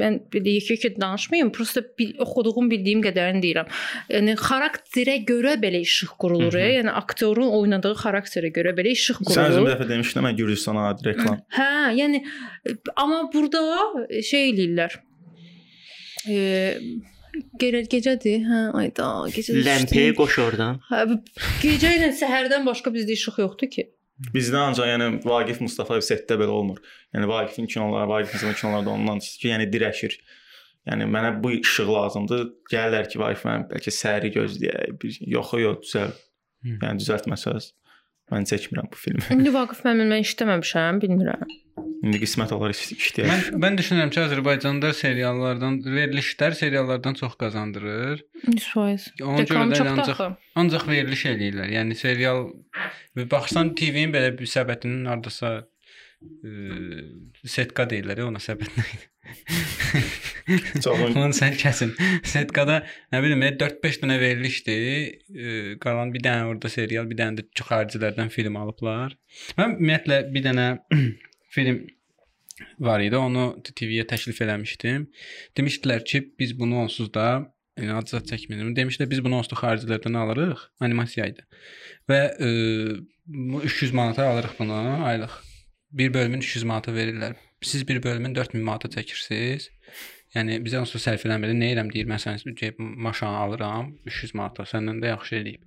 mən bir-iki iki danışmayım, prosta bil, oxuduğum, bildiyim qədərini deyirəm. Yəni xarakterə görə belə işıq qurulur, Hı -hı. yəni aktyorun oynadığı xarakterə görə belə işıq Sən özün qurulur. dəfə demişdin mən Gürcüstana aid reklam. Hə, yəni amma burada şey eləyirlər. E, gecə gecədir. Hə, ayda, gecə. Ləmpəyə qoş oradan. Hə, gecə ilə səhərdən başqa bizdə işıq yoxdur ki. Bizdə ancaq yəni Vaqif Mustafayev setdə belə olmur. Yəni Vaqifin kinoları, Vaqifin kinolarda ondan ki, yəni dirəşir. Yəni mənə bu işıq lazımdır. Gəlirlər ki, Wi-Fi bəlkə səhəri gözləyək. Bir yox, yox, düzəl. Yəni düzəltməsəz mən çəkmirəm bu filmi. İndi Vaqif müəllim mən işləməmişəm, bilmirəm. İndi qismət olar iş- işləyək. Mən mən düşünürəm ki, Azərbaycanda seriallardan verilişlər seriallardan çox qazandırır. 100%. Ona görə də ancaq ancaq veriliş eləyirlər. Yəni serial və baxsan TV-nin belə bir səbətinin hardasa ə, setka deyirlər ona səbət nə idi? Çoxun Onu sən kəsin. Setkada nə bilim 4-5 dənə verilişdi. ə, Qalan bir dənə orada serial, bir dənə də xaricilərdən film alıblar. Mən ümumiyyətlə bir dənə film var idi. Onu TV-yə təklif eləmişdim. Demişdilər ki, biz bunu onsuz da yəni adsat çəkmirəm. Demişdilər biz bunu onsuz da xaricilərdən alırıq. Animasiya idi. Və bu 300 manata alırıq bunu aylıq. Bir bölümün 300 manata verirlər. Siz bir bölümün 4000 manata çəkirsiniz. Yəni bizə onsuz sərf eləmir. Nə edirəm deyir, məsələn, cəb maşını alıram 300 manata, səndən də yaxşı eləyib.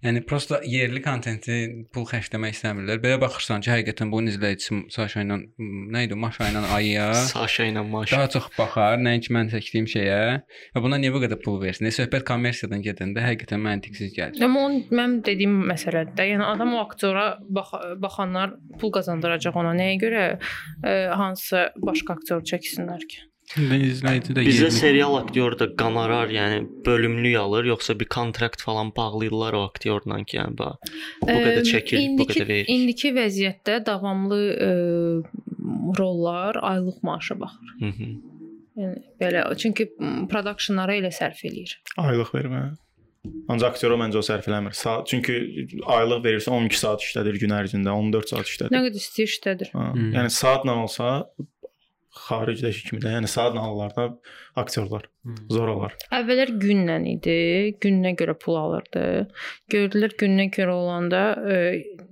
Yəni prosta yerli kontenti pul xərcləmək istəmirlər. Belə baxırsan ki, həqiqətən bunun izləyicisi Saşa ilə nə idi, Maşa ilə Ayya [LAUGHS] Saşa ilə Maşa. daha çox baxar, nəinki mən çəkdiyim şeyə. Və buna niyə bu qədər pul versin? E, söhbət kommersiyadan gedəndə həqiqətən məntiqsiz gəlir. Amma onun mənim dediyim məsələdir də. Yəni adam o aktyora bax baxanlar pul qazandıracaq ona. Nəyə görə ə, hansı başqa aktyor çəksinlər ki? İzləyici də Bizə serial aktyoru da qonorar, yəni bölümlük alır, yoxsa bir kontrakt falan bağlayırlar o aktyorla ki, yəni bax bu qədər çəkir, bu indiki- qədər verir. İndiki vəziyyətdə davamlı ə, rollar aylıq maaşa baxır. Hı -hı. Yəni belə çünki productionlara elə sərf eləyir. aylıq vermə. Ancaq aktyora məncə o sərf eləmir. Saat çünki aylıq verirsə 12 saat işlədir gün ərzində, 14 saat Nə işlədir. qədər istəyir işlədir. Ha, Hmm. Yəni saatla olsa xaricdəki kimi də, yəni saatla alırlar aktyorlar. Zor olar. Əvvəllər günlə idi, gününə görə pul alırdı. Gördülər gününə görə olanda ə,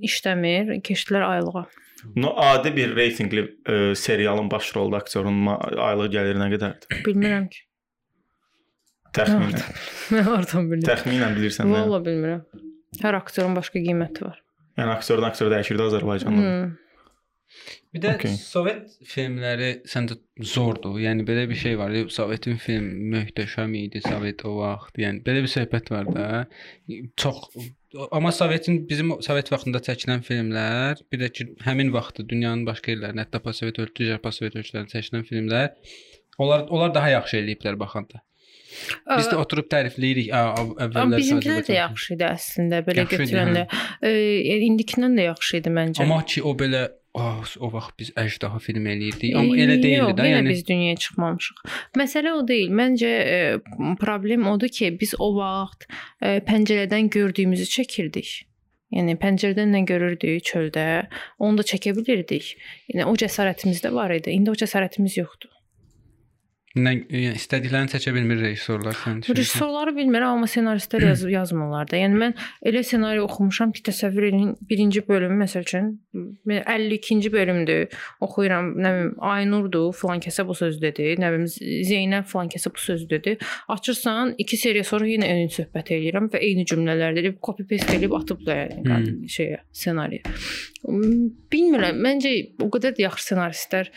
işləmir, keçdilər aylığa. No adi bir reytinqli ə, serialın baş rolda aktyorun aylıq gəliri nə qədərdir? Bilmirəm ki. Təxminən. Mən hardan [LAUGHS] bilirəm? Təxminən bilirsən də. Valla bilmirəm. Hər aktyorun başqa qiyməti var. Yəni aktyordan aktyora dəyişir də Azərbaycanda. Hmm. Bir də Okey. Sovet filmləri səncə zordur. Yəni belə bir şey var. Sovetin film möhtəşəm idi, Sovet o vaxt. Yəni belə bir söhbət var da. Çox amma Sovetin bizim Sovet vaxtında çəkilən filmlər, bir də ki həmin vaxtda dünyanın başqa yerlərində, hətta postsovet ölkə, digər postsovet ölkələrində çəkilən filmlər onlar onlar daha yaxşı eləyiblər baxanda. Biz də oturub tərifləyirik. Əvvəllər bizimkilər də yaxşı idi əslində, belə Yaxşı idi, götürəndə. E, indikindən də yaxşı idi məncə. Amma ki o belə o vaxt biz əjdaha film eləyirdik. Amma elə deyildi də, yəni biz dünyaya çıxmamışıq. Məsələ o deyil. Məncə e, problem odur ki, biz o vaxt e, pəncərədən gördüyümüzü çəkirdik. Yəni pəncərədən nə görürdük çöldə, onu da çəkə bilirdik. Yəni o cəsarətimiz də var idi. İndi o cəsarətimiz yoxdur. Nə yəni, istədiklərini çəkə bilmir rejissorlar sən. düşünürsən? Rejissorları bilmirəm, amma ssenaristlər yaz [CLEARS THROAT] yazmırlar da. Yəni mən elə ssenari oxumuşam ki, təsəvvür edin, birinci bölümü məsəl üçün 52-ci bölümdür. Oxuyuram, nə bilim, Aynurdur, filan kəsə bu söz dedi, nə bilim Zeynəb filan kəsə bu söz dedi. Açırsan, 2 seriya sonra yenə eyni söhbət eləyirəm və eyni cümlələr deyib copy paste edib atıblar yəni Hmm. şeyə, ssenariyə. Bilmirəm, məncə o qədər də yaxşı ssenaristlər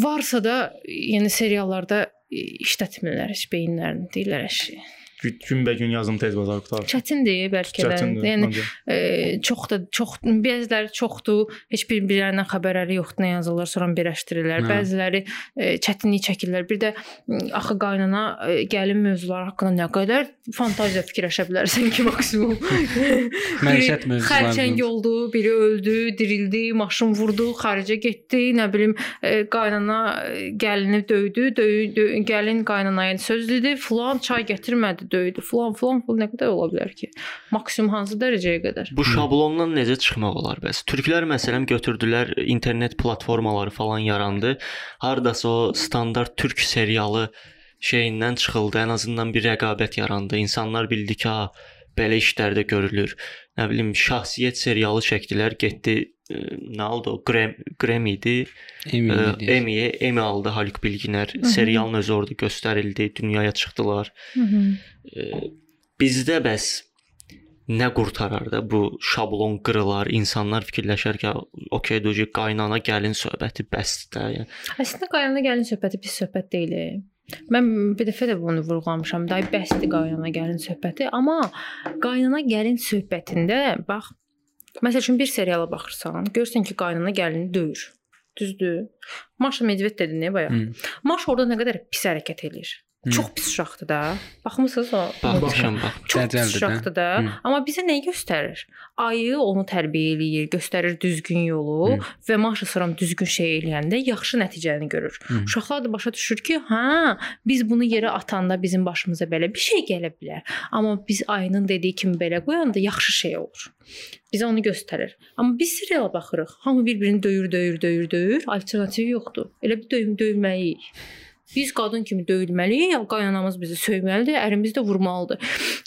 varsa da, yəni seriallarda işlətmirlər heç beyinlərini, deyirlər əşi. Gün- Günbəgün yazım tez bazar qutar. Çətindir bəlkə də. Çətindir. Yəni e, çox da çox bəziləri çoxdur, heç bir-birlərindən xəbərləri yoxdur, nə yazırlar, sonra birləşdirirlər. Hə. Bəziləri e, çətinlik çəkirlər. Bir də axı qaynana e, gəlin mövzuları haqqında nə qədər fantaziya fikirləşə bilərsən ki, maksimum. [LAUGHS] Məişət mövzuları. Xərçəng oldu, biri öldü, dirildi, maşın vurdu, xaricə getdi, nə bilim, e, qaynana e, gəlini döydü, döy, dö gəlin qaynanaya söz dedi, filan çay gətirmədi, döydü, filan filan, filan nə qədər ola bilər ki? Maksimum hansı dərəcəyə qədər? Bu şablondan necə çıxmaq olar bəs? Türklər məsələn götürdülər internet platformaları falan yarandı. Hardasa o standart türk serialı şeyindən çıxıldı. Ən azından bir rəqabət yarandı. İnsanlar bildi ki, ha, belə işlər də görülür. Nə bilim, şəxsiyyət serialı çəkdilər, getdi e, nə oldu? o? Grem Grammy idi. Emin E. Emmy, Emmy aldı Haluk Bilginer. Serialın özü orada göstərildi, dünyaya çıxdılar. Hı -hı. Bizdə bəs nə qurtarar da bu şablon qırılar, insanlar fikirləşər ki, okey, doji qaynana gəlin söhbəti bəsdir də. Yəni Əslində qaynana gəlin söhbəti pis söhbət deyil. Mən bir dəfə də bunu vurğulamışam. Day bəsdir qaynana gəlin söhbəti, amma qaynana gəlin söhbətində bax məsəl üçün bir seriala baxırsan, görsən ki, qaynana gəlini döyür. Düzdür? Maşa Medved dedi nə bayaq? Maş orada nə qədər pis hərəkət eləyir. Çox pis uşaqdır da. Baxmısınız o? Baxmışam, bax. Çox pis Dəcəldir də. uşaqdır da. Hı. Amma bizə nə göstərir? Ayı onu tərbiyə eləyir, göstərir düzgün yolu Hı. və maşa sıram düzgün şey eləyəndə yaxşı nəticəni görür. Hı. Uşaqlar da başa düşür ki, hə, biz bunu yerə atanda bizim başımıza belə bir şey gələ bilər. Amma biz ayının dediyi kimi belə qoyanda yaxşı şey olur. Bizə onu göstərir. Amma biz seriala baxırıq. Hamı bir-birini döyür, döyür, döyür, döyür. Alternativ yoxdur. Elə bir döyüm döyülməliyik. Biz qadın kimi döyülməliyik, ya qaynanamız bizi söyməlidir, ərimiz də vurmalıdır.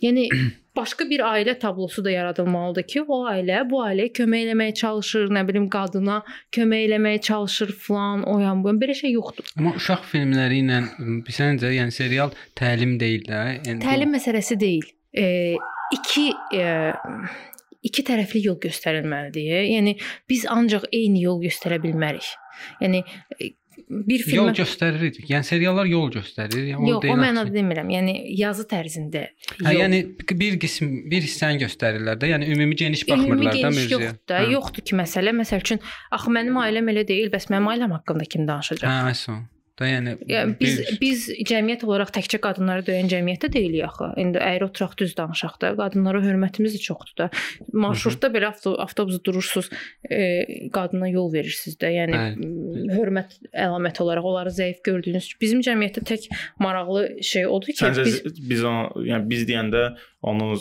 Yəni [CLEARS THROAT] başqa bir ailə tablosu da yaradılmalıdır ki, o ailə bu ailəyə kömək eləməyə çalışır, nə bilim qadına kömək eləməyə çalışır falan, o yan bu yan. Belə şey yoxdur. Amma uşaq filmləri ilə bizəncə, yəni serial təlim deyil də. Yəni bu- Təlim məsələsi deyil. E, iki e, iki tərəfli yol göstərilməlidir. Yəni biz ancaq eyni yol göstərə bilmərik. Yəni bir yol filmə göstərir. Yəni seriallar yol göstərir. Yəni Yox, o deyil mənada demirəm. Yəni yazı tərzində. Hə, yol. yəni bir qism, bir hissəni göstərirlər də. Yəni ümumi geniş baxmırlar da mövzuya. yoxdur da. Yoxdur ki, məsələ. Məsəl üçün, axı mənim ailəm elə deyil, bəs mənim ailəm haqqında kim danışacaq? Hə, əslən. Da yəni Yəni biz bir- biz cəmiyyət olaraq təkcə qadınları döyən cəmiyyətdə deyilik axı. İndi əyri oturaq düz danışaq da, qadınlara hörmətimiz də çoxdur da. Marşrutda belə avto, avtobusda durursunuz, e, qadına yol verirsiniz də. Yəni m, hörmət əlaməti olaraq onları zəif gördüyünüz. Bizim cəmiyyətdə tək maraqlı şey odur ki, Səncə biz biz, onu, yəni biz deyəndə onu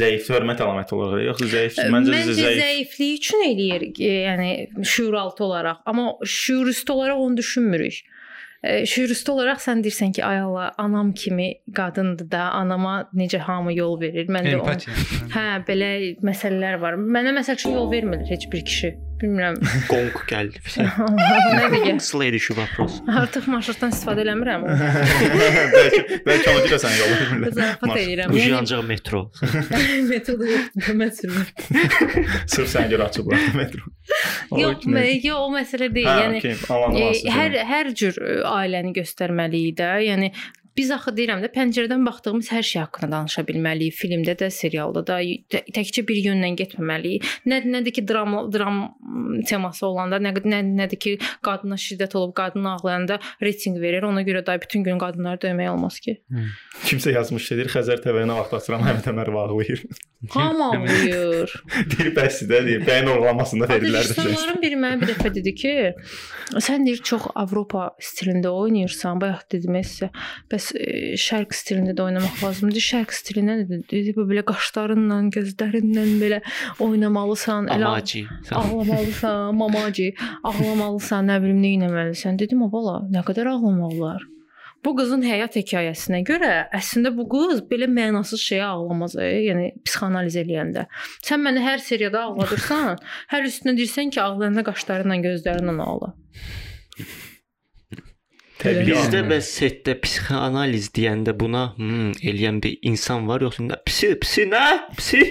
zəif hörmət əlaməti olaraq yoxsa zəif? Məncə, Məncə zəif. zəifliyi üçün eləyir, e, yəni şuuraltı olaraq, amma şuurüstü olaraq onu düşünmürük. Şuurüstü olaraq sən deyirsən ki, ay Allah, anam kimi qadındır da, anama necə hamı yol verir. Mən də onu empatiya. Hə, belə məsələlər var. Mənə məsəl üçün yol vermir heç bir kişi. Bilmirəm. Qonq gəldi. Nədir? Slay düşüb apros. Artıq marşrutdan istifadə eləmirəm. [LAUGHS] bəlkə bəlkə onu deyəsən yolu bilmirəm. Zarafat edirəm. Bu ancaq metro. Metroda mən sürürəm. Sırf sən görə açıblar [LAUGHS] metro. Yox, yox o məsələ hə, deyil. Yəni e, hər hər cür ailəni göstərməliyik də. Yəni biz axı deyirəm də pəncərədən baxdığımız hər şey haqqında danışa bilməliyik. Filmdə də, serialda da tə- təkcə bir yöndən getməməliyik. Nə nədir ki, dram dram teması olanda, nə nə nədir ki, qadına şiddət olub, qadın ağlayanda reytinq verir. Ona görə də bütün gün qadınları döymək olmaz ki. Kimsə yazmış deyir Xəzər TV-nə vaxt açıram Həmid Əmər ağlayır. Hamı ağlayır. deyir bəs də deyir bəyin orlamasında verirlər də. Rejissorların biri mənə bir dəfə dedi ki, sən deyir çox Avropa stilində oynayırsan. Bayaq dedim sizə. Bəs e, şərq stilində də oynamaq lazımdır. Şərq stilində nə dedi? Belə qaşlarınla, gözlərinlə belə oynamalısan. Elə Amaci. ağlamalısan, mamaci, ağlamalısan, nə bilim nə etməlisən. Dedim, "A bala, nə qədər ağlamaq olar?" Bu qızın həyat hekayəsinə görə əslində bu qız belə mənasız şeyə ağlamaz, e, yəni psixoanaliz eləyəndə. Sən məni hər seriyada ağladırsan, [LAUGHS] hər üstünə deyirsən ki, ağlayanda qaşlarınla, gözlərinlə ağla. Təbii Bizdə bəs setdə psixoanaliz deyəndə buna hmm, eləyən bir insan var yoxsa? Psi, psi nə? Psi.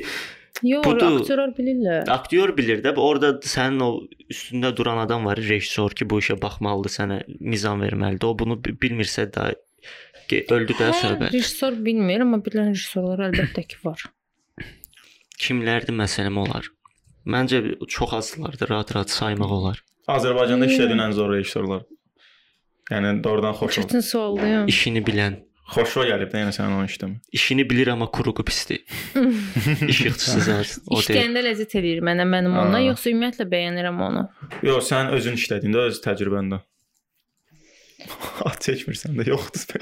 Yox, Budur. aktyorlar bilirlər. Aktyor bilir də, orada sənin o üstündə duran adam var, rejissor ki, bu işə baxmalıdır, sənə mizan verməlidir. O bunu bi- bilmirsə də öldü də Hə, söhbət. rejissor bilmir, amma bilən rejissorlar əlbəttə ki var. Kimlərdir məsələm olar? Məncə çox azlardır, rahat-rahat saymaq olar. Azərbaycanda işlədiyən ən zor rejissorlar. Yəni doğrudan xoş ol. Çətin sualdır. İşini bilən, Xoşuna gəlib də yəni sənin o işdən. işini bilir amma quruğu pisdir. O deyil. İşləyəndə ləzzət eləyir mənə, mənim ondan, yoxsa ümumiyyətlə bəyənirəm onu. Yox, sən özün işlədiyində öz təcrübəndə. [LAUGHS] At çəkmirsən də yoxdur.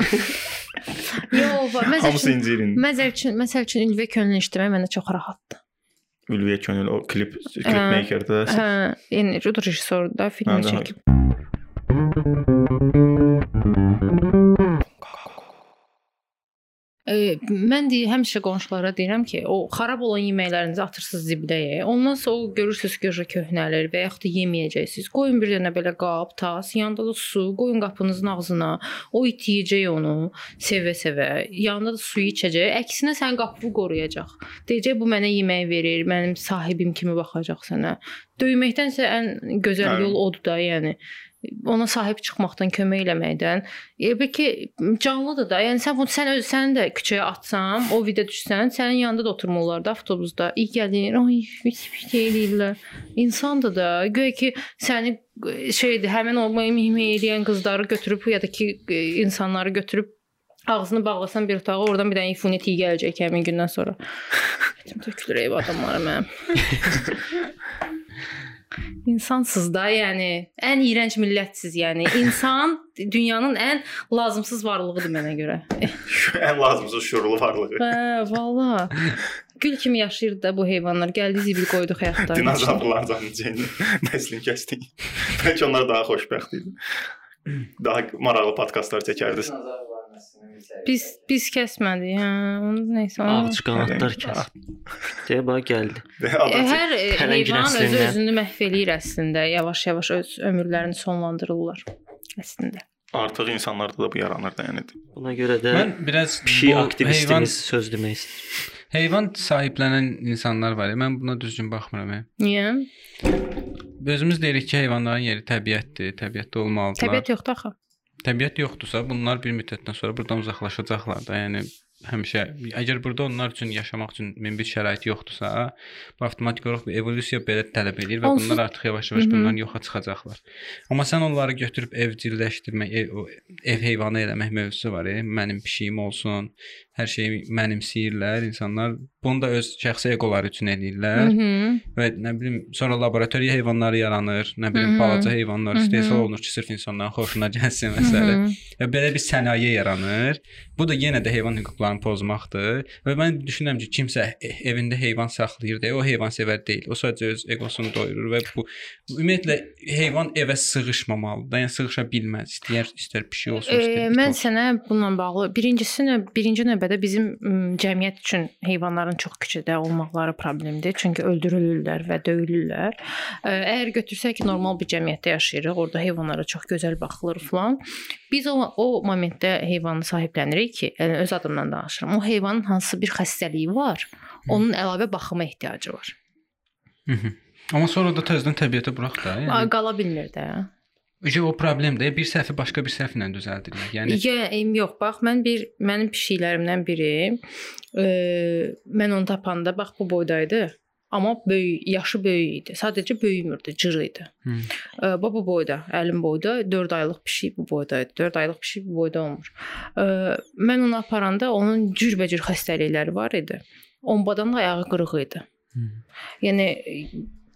Yox. [LAUGHS] Məsəl üçün, məsəl üçün, məsəl üçün Ülvi könlünü işləmək mənə çox rahatdır. Ülviyə könül o klip klipmakerdə. Hə, yəni rejissor da film çəkib. E, mən deyə həmişə qonşulara deyirəm ki, o xarab olan yeməklərinizi atırsınız zibləyə. Ondan sonra o görürsüz ki, köhnəlir və yaxud da yeməyəcəksiniz. Qoyun bir dənə belə qab, tas, yanında da su, qoyun qapınızın ağzına. O it yeyəcək onu sevə-sevə. Yanında da suyu içəcək. Əksinə sən qapını qoruyacaq. Deyəcək bu mənə yemək verir, mənim sahibim kimi baxacaq sənə. Döyməkdənsə ən gözəl Hə. yol odur da, yəni. Ona sahib çıxmaqdan, kömək eləməkdən. E, bəlkə canlıdır da. Yəni sən bunu sən öz səni də küçəyə atsam, o video düşsən, sənin yanında da oturmurlar da avtobusda. İyi gəlir. Ay, pis şey eləyirlər. İnsandır da. Göy ki səni şeydir, həmin o mimimi eləyən qızları götürüb ya da ki insanları götürüb ağzını bağlasan bir otağa, oradan bir dənə ifuniyet iyi gələcək həmin gündən sonra. [LAUGHS] Etim tökülür ev adamları mənim. [LAUGHS] İnsansız da, yəni ən iyrənc millətsiz, yəni insan [LAUGHS] dünyanın ən lazımsız varlığıdır mənə görə. [LAUGHS] ən lazımsız şuurlu varlığı. Hə, valla. Gül kimi yaşayırdı da bu heyvanlar. Gəldi zibil qoyduq həyatda. Dinozavrlar canlı [LAUGHS] nəslini kəsdik. Bəlkə onlar daha xoşbəxt idi. Daha maraqlı podkastlar çəkərdi. Biz biz kəsmədik. Hə, onu nəysə. Ağac qanadlar kəs. Deyə bax gəldi. Hər heyvan öz özünü məhv eləyir əslində. Yavaş-yavaş öz ömürlərini sonlandırırlar əslində. Artıq insanlarda da bu yaranır da yəni. Buna görə də mən biraz pişik aktivistimiz heyvan, söz demək istəyirəm. Heyvan sahiblənən insanlar var. Mən buna düzgün baxmıram. Niyə? Özümüz deyirik ki, heyvanların yeri təbiətdir, təbiətdə olmalıdırlar. Təbiət yoxdur axı. Təbiət yoxdursa, bunlar bir müddətdən sonra burdan uzaqlaşacaqlar da. Yəni həmişə əgər burada onlar üçün yaşamaq üçün min bir şərait yoxdursa, bu avtomatik olaraq bir evolyusiya belə tələb edir və Onsuz... bunlar artıq yavaş-yavaş bundan yoxa çıxacaqlar. Amma sən onları götürüb evcilleşdirmək, ev, ev heyvanı eləmək mövzusu var, e? mənim pişiyim olsun, hər şeyi mənimsəyirlər insanlar. Bunu da öz şəxsi eqoları üçün edirlər. Hı -hı. Və nə bilim, sonra laboratoriya heyvanları yaranır, nə bilim, Hı -hı. balaca heyvanlar istehsal olunur ki, sırf insanların xoşuna gəlsin məsələ. Və belə bir sənaye yaranır. Bu da yenə də heyvan hüquqlarını pozmaqdır. Və mən düşünürəm ki, kimsə evində heyvan saxlayır deyə o heyvan sevər deyil. O sadəcə öz eqosunu doyurur və bu ümumiyyətlə heyvan evə sığışmamalıdır. Yəni sığışa bilməz. İstəyər istər pişik olsun, istər. E, mən sənə bununla bağlı birincisi nə birinci növbədə bizim cəmiyyət üçün heyvanların çox küçədə olmaqları problemdir. Çünki öldürülürlər və döyülürlər. Əgər götürsək normal bir cəmiyyətdə yaşayırıq, orada heyvanlara çox gözəl baxılır falan. Biz o o momentdə heyvanı sahiblənirik ki, yəni öz adımdan danışıram. O heyvanın hansısa bir xəstəliyi var, onun əlavə baxıma ehtiyacı var. Hı -hı. Amma sonra da təzədən təbiətə burax da. Yəni qala bilmir də. Ücə o problemdir. Bir səhvi başqa bir səhvlə düzəldirlər. Yəni yəni yox, bax mən bir mənim pişiklərimdən biri e, mən onu tapanda bax bu boydaydı. Amma böyük, yaşı böyük idi. Sadəcə böyümürdü, cırı idi. Hmm. E, bu boyda, əlim boyda 4 aylıq pişik bu boyda idi. 4 aylıq pişik bu boyda olmur. E, mən onu aparanda onun cürbəcür xəstəlikləri var idi. Ombadan da ayağı qırıq idi. Hmm. Yəni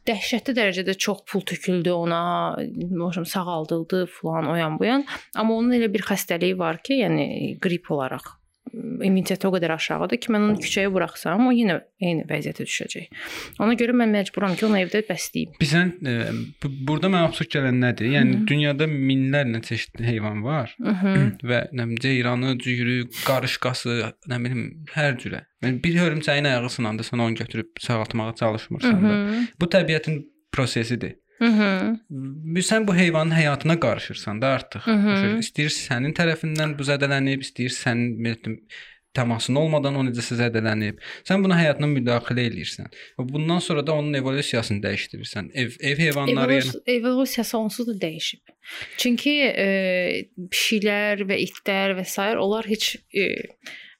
dəhşətli dərəcədə çox pul töküldü ona, məsələn sağaldıldı falan o yan bu yan. Amma onun elə bir xəstəliyi var ki, yəni qrip olaraq immuniteti o qədər aşağıdır ki, mən onu küçəyə buraxsam, o yenə eyni vəziyyətə düşəcək. Ona görə mən məcburam ki, onu evdə bəsləyim. Bizən e, burada mənə absurd gələn nədir? Yəni Hı -hı. dünyada minlərlə çeşidli heyvan var Hı -hı. və nə bilim ceyranı, cüyürü, qarışqası, nə bilim hər cürə. Yəni bir hörümçəyin ayağı sınanda sən onu götürüb sağaltmağa çalışmırsan Hı -hı. da. Bu təbiətin prosesidir. Mhm. Sən bu heyvanın həyatına qarışırsan da artıq. Başa istəyir sənin tərəfindən bu zədələnib, istəyir sənin təmasın olmadan o necəsə zədələnib. Sən buna həyatına müdaxilə eləyirsən. Və bundan sonra da onun evolyusiyasını dəyişdirirsən. Ev ev heyvanları Evolus yəni evolusiyası onsuz da dəyişib. Çünki e, pişiklər və itlər və s. onlar heç e,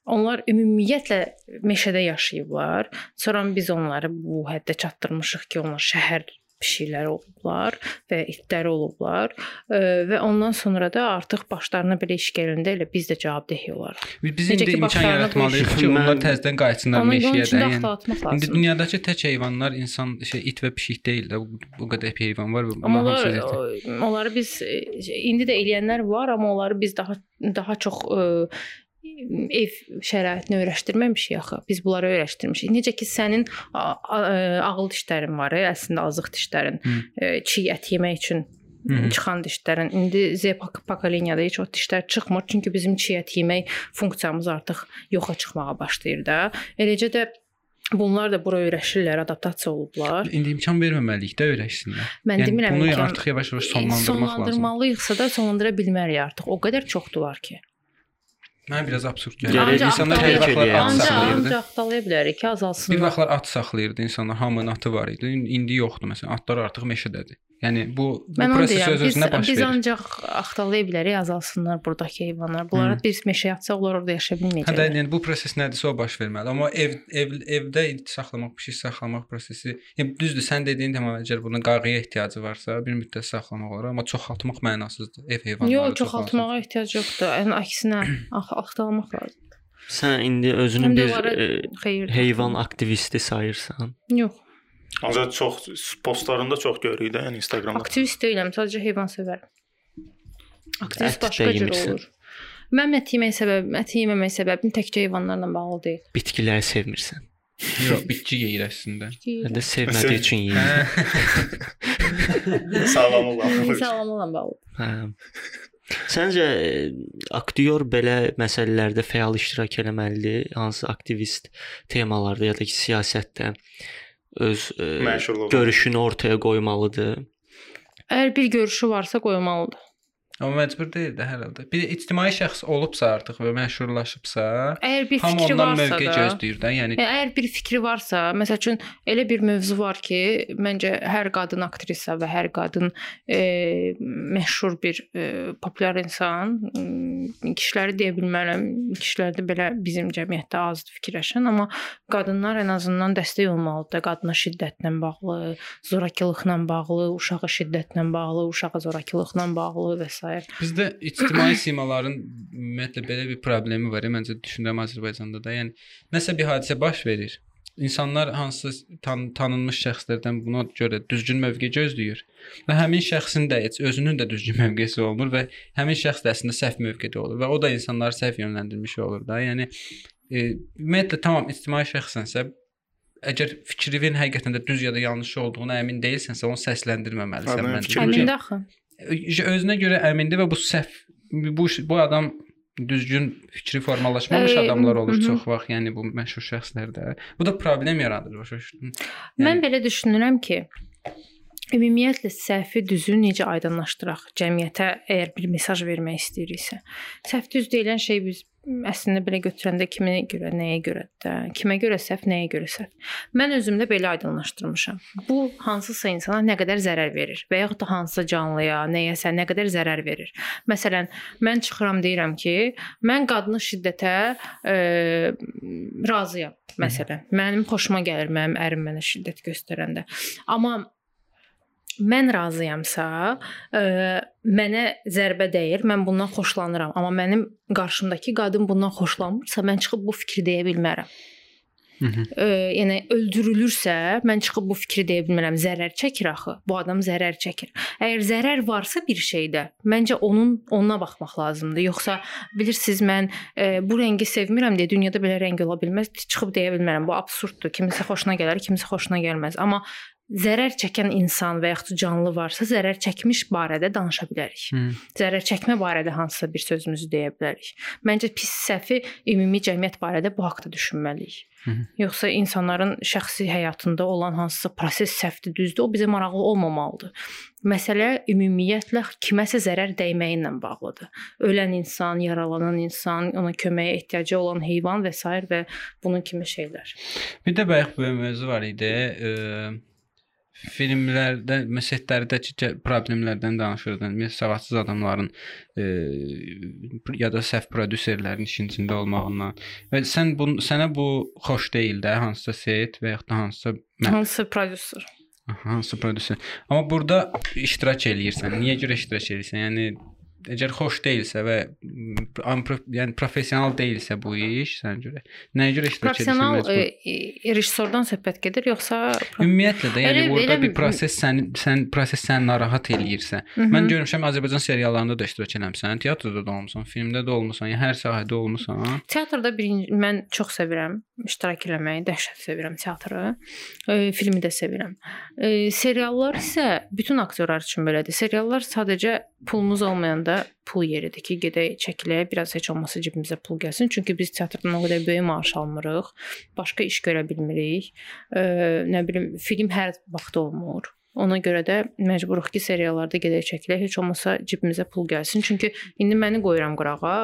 Onlar ümumiyyətlə meşədə yaşayıblar. Sonra biz onları bu həddə çatdırmışıq ki, onlar şəhər pişikləri olublar və itləri olublar və ondan sonra da artıq başlarına belə iş gələndə elə biz də cavabdeh olarıq. Biz indi imkan yaratmalıyıq ki, onlar təzədən qayıtsınlar meşəyə də. Yəni, indi dünyadakı tək heyvanlar insan şey it və pişik deyil də. Bu qədər heyvan var. Amma onlar, onları biz indi də eləyənlər var, amma onları biz daha daha çox ə, ev şəraitini öyrəşdirməmişik axı. Biz bunları öyrəşdirmişik. Necə ki sənin ağıl dişlərin var, əslində azıq dişlərin, çiy ət yemək üçün Hı -hı. çıxan dişlərin. İndi Z pokoleniyada heç o dişlər çıxmır, çünki bizim çiy ət yemək funksiyamız artıq yoxa çıxmağa başlayır da. Eləcə də Bunlar da bura öyrəşirlər, adaptasiya olublar. İndi imkan verməməliyik də öyrəşsinlər. Mən yəni, demirəm bunu imkan, artıq yavaş-yavaş sonlandırmaq lazımdır. Sonlandırmalıyıqsa da sonlandıra bilmərik artıq. O qədər çoxdular ki. Mənə biraz absurd gəlir. İnsanlar hər vaxtlar at saxlayırdı. Ancaq axtalaya bilərik ki, azalsın. Bir vaxtlar at saxlayırdı insanlar, hamının atı var idi. İndi yoxdur məsələn. Atlar artıq meşədədir. Yəni bu bu proses deyirəm. Biz, öz-özünə baş biz verir. ancaq axtarlaya bilərik azalsınlar buradakı heyvanlar. Bunlara biz meşə yatsaq onlar orada yaşaya Hə də bilməyəcəklər. yəni bu proses nədirsə o baş verməli. Amma ev ev evdə it saxlamaq, pişik saxlamaq prosesi, yəni düzdür, sən dediyin tamam əgər bunun qayğıya ehtiyacı varsa, bir müddət saxlamaq olar, amma çoxaltmaq mənasızdır. Ev heyvanları Yox, çoxaltmağa ehtiyac yoxdur. Yəni əksinə ax axtarmaq lazımdır. Sən indi özünü bir onlara e, heyvan aktivisti sayırsan. Yox, Ancaq çox postlarında çox görürük də, yəni Instagramda. aktivist deyiləm, sadəcə heyvan sevərəm. Aktivist Ət başqa cür olur. Mən ət yemək səbəbim, ət yeməmək səbəbim təkcə heyvanlarla bağlı deyil. Bitkiləri sevmirsən. Yox, bitki yeyir əslində. Hə də sevmədiyi üçün yeyir. [LAUGHS] Sağlam ol. Sağlamlıqla bağlı. Hə. Səncə e, aktyor belə məsələlərdə fəal iştirak etməlidir? Hansı aktivist temalarda ya da ki, siyasətdə öz e, Məşhurluğu. görüşünü ortaya qoymalıdır? Əgər bir görüşü varsa qoymalıdır. Amma məcbur deyil də hər halda. Bir ictimai şəxs olubsa artıq və məşhurlaşıbsa, Əgər bir hamı fikri ondan varsa mövqe gözləyir də. Yəni əgər bir fikri varsa, məsəl üçün elə bir mövzu var ki, məncə hər qadın aktrisa və hər qadın e, məşhur bir e, populyar insan, m, kişiləri deyə bilmərəm, kişilərdə belə bizim cəmiyyətdə azdır fikirləşən, amma qadınlar ən azından dəstək olmalıdır qadına şiddətlə bağlı, zorakılıqla bağlı, uşağa şiddətlə bağlı, uşağa zorakılıqla bağlı və s. Bizdə ictimai simaların ümumiyyətlə belə bir problemi var. Məncə düşünürəm Azərbaycanda da. Yəni nəsə bir hadisə baş verir. İnsanlar hansı tan tanınmış şəxslərdən buna görə düzgün mövqe gözləyir və həmin şəxsin də heç özünün də düzgün [LAUGHS] mövqeyi olmur və həmin şəxs də əslində səhv mövqedə olur və o da insanları səhv yönləndirmiş olur da. Yəni e, ümumiyyətlə tamam ictimai şəxssənsə əgər fikrinin həqiqətən də düz ya da yanlış olduğuna əmin deyilsənsə, onu səsləndirməməlisən Adam məncə. Çünki- Əlində axı. Özünə görə əmindir və bu səhv bu bu adam düzgün fikri formalaşmamış Ə, adamlar olur mhm. çox vaxt, yəni bu məşhur şəxslərdə. Bu da problem yaradır başa düşdün? Mən belə düşünürəm ki, ümumiyyətlə səhvi düzü necə aydınlaşdıraq cəmiyyətə əgər bir mesaj vermək istəyiriksə. Səhv düz deyilən şey biz əslində belə götürəndə kimə görə, nəyə görə də, kimə görə səhv, nəyə görə səhv. Mən özümdə belə aydınlaşdırmışam. Bu hansısa insana nə qədər zərər verir və yaxud da hansısa canlıya, nəyəsə nə qədər zərər verir. Məsələn, mən çıxıram deyirəm ki, mən qadını şiddətə e, razıyam. Məsələn, mənim xoşuma gəlir mənim ərim mənə şiddət göstərəndə. Amma mən razıyamsa, ə, mənə zərbə dəyir, mən bundan xoşlanıram, amma mənim qarşımdakı qadın bundan xoşlanmırsa, mən çıxıb bu fikri deyə bilmərəm. Mhm. Ə, yəni öldürülürsə, mən çıxıb bu fikri deyə bilmərəm. Zərər çəkir axı. Bu adam zərər çəkir. Əgər zərər varsa bir şeydə, məncə onun onuna baxmaq lazımdır. Yoxsa bilirsiniz mən ə, bu rəngi sevmirəm deyə dünyada belə rəng ola bilməz. Çıxıb deyə bilmərəm. Bu absurddur. Kimisə xoşuna gələr, kimisə xoşuna gəlməz. Amma zərər çəkən insan və yaxud canlı varsa, zərər çəkmiş barədə danışa bilərik. Hı. Zərər çəkmə barədə hansısa bir sözümüzü deyə bilərik. Məncə pis səhvi ümumi cəmiyyət barədə bu haqqda düşünməliyik. Hı. Yoxsa insanların şəxsi həyatında olan hansısa proses səhvdir, düzdür, o bizə maraqlı olmamalıdır. Məsələ ümumiyyətlə kiməsə zərər dəyməyi ilə bağlıdır. Ölən insan, yaralanan insan, ona köməyə ehtiyacı olan heyvan və s. və bunun kimi şeylər. Bir də bayaq bir mövzu var idi. E, filmlərdə, məsələlərdəki cə- problemlərdən danışırdın. Məsələn, savadsız adamların e, ya da səhv prodüserlərin işin içində olmağından. Və sən bu sənə bu xoş deyil də, hansısa set və yaxud da hansısa mə- Hansı prodüser? hansı prodüser. Amma burada iştirak eləyirsən. Niyə görə iştirak eləyirsən? Yəni əgər xoş deyilsə və yəni professional deyilsə bu iş sənə görə nəyə görə iştirak edirsən? Professional rejissordan söhbət gedir yoxsa Ümumiyyətlə də, yəni Elə- burada elə- bir proses səni sən proses səni narahat eləyirsə. Mhm. Mən görmüşəm Azərbaycan seriallarında da iştirak eləmisən, teatrda da olmusan, filmdə də olmusan, yəni hər sahədə olmusan. Teatrda birinci mən çox sevirəm iştirak eləməyi, dəhşət sevirəm teatrı. E, filmi də sevirəm. E, seriallar isə bütün aktyorlar üçün belədir. Seriallar sadəcə pulumuz olmayanda pul yeridir ki, gedək çəkilək, biraz heç olmasa cibimizə pul gəlsin. Çünki biz teatrdan o qədər böyük maaş almırıq. Başqa iş görə bilmirik. E, nə bilim, film hər vaxt olmur. Ona görə də məcburuq ki, seriallarda gedək çəkilək, heç olmasa cibimizə pul gəlsin. Çünki indi məni qoyuram qırağa,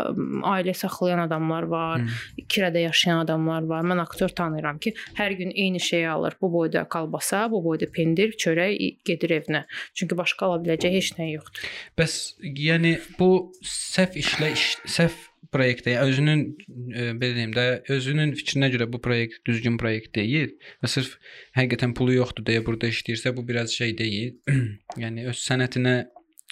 ailə saxlayan adamlar var, Hı. kirədə yaşayan adamlar var. Mən aktyor tanıyıram ki, hər gün eyni şeyi alır. Bu boyda kalbasa, bu boyda pendir, çörək gedir evinə. Çünki başqa ala biləcəyi heç nə yoxdur. Bəs yəni bu səhv işlə iş, səhv proyektə, yəni özünün e, belə deyim də, özünün fikrinə görə bu proyekt düzgün proyekt deyil və sırf həqiqətən pulu yoxdur deyə burada işləyirsə, bu biraz şey deyil. [CLEARS THROAT] yəni öz sənətinə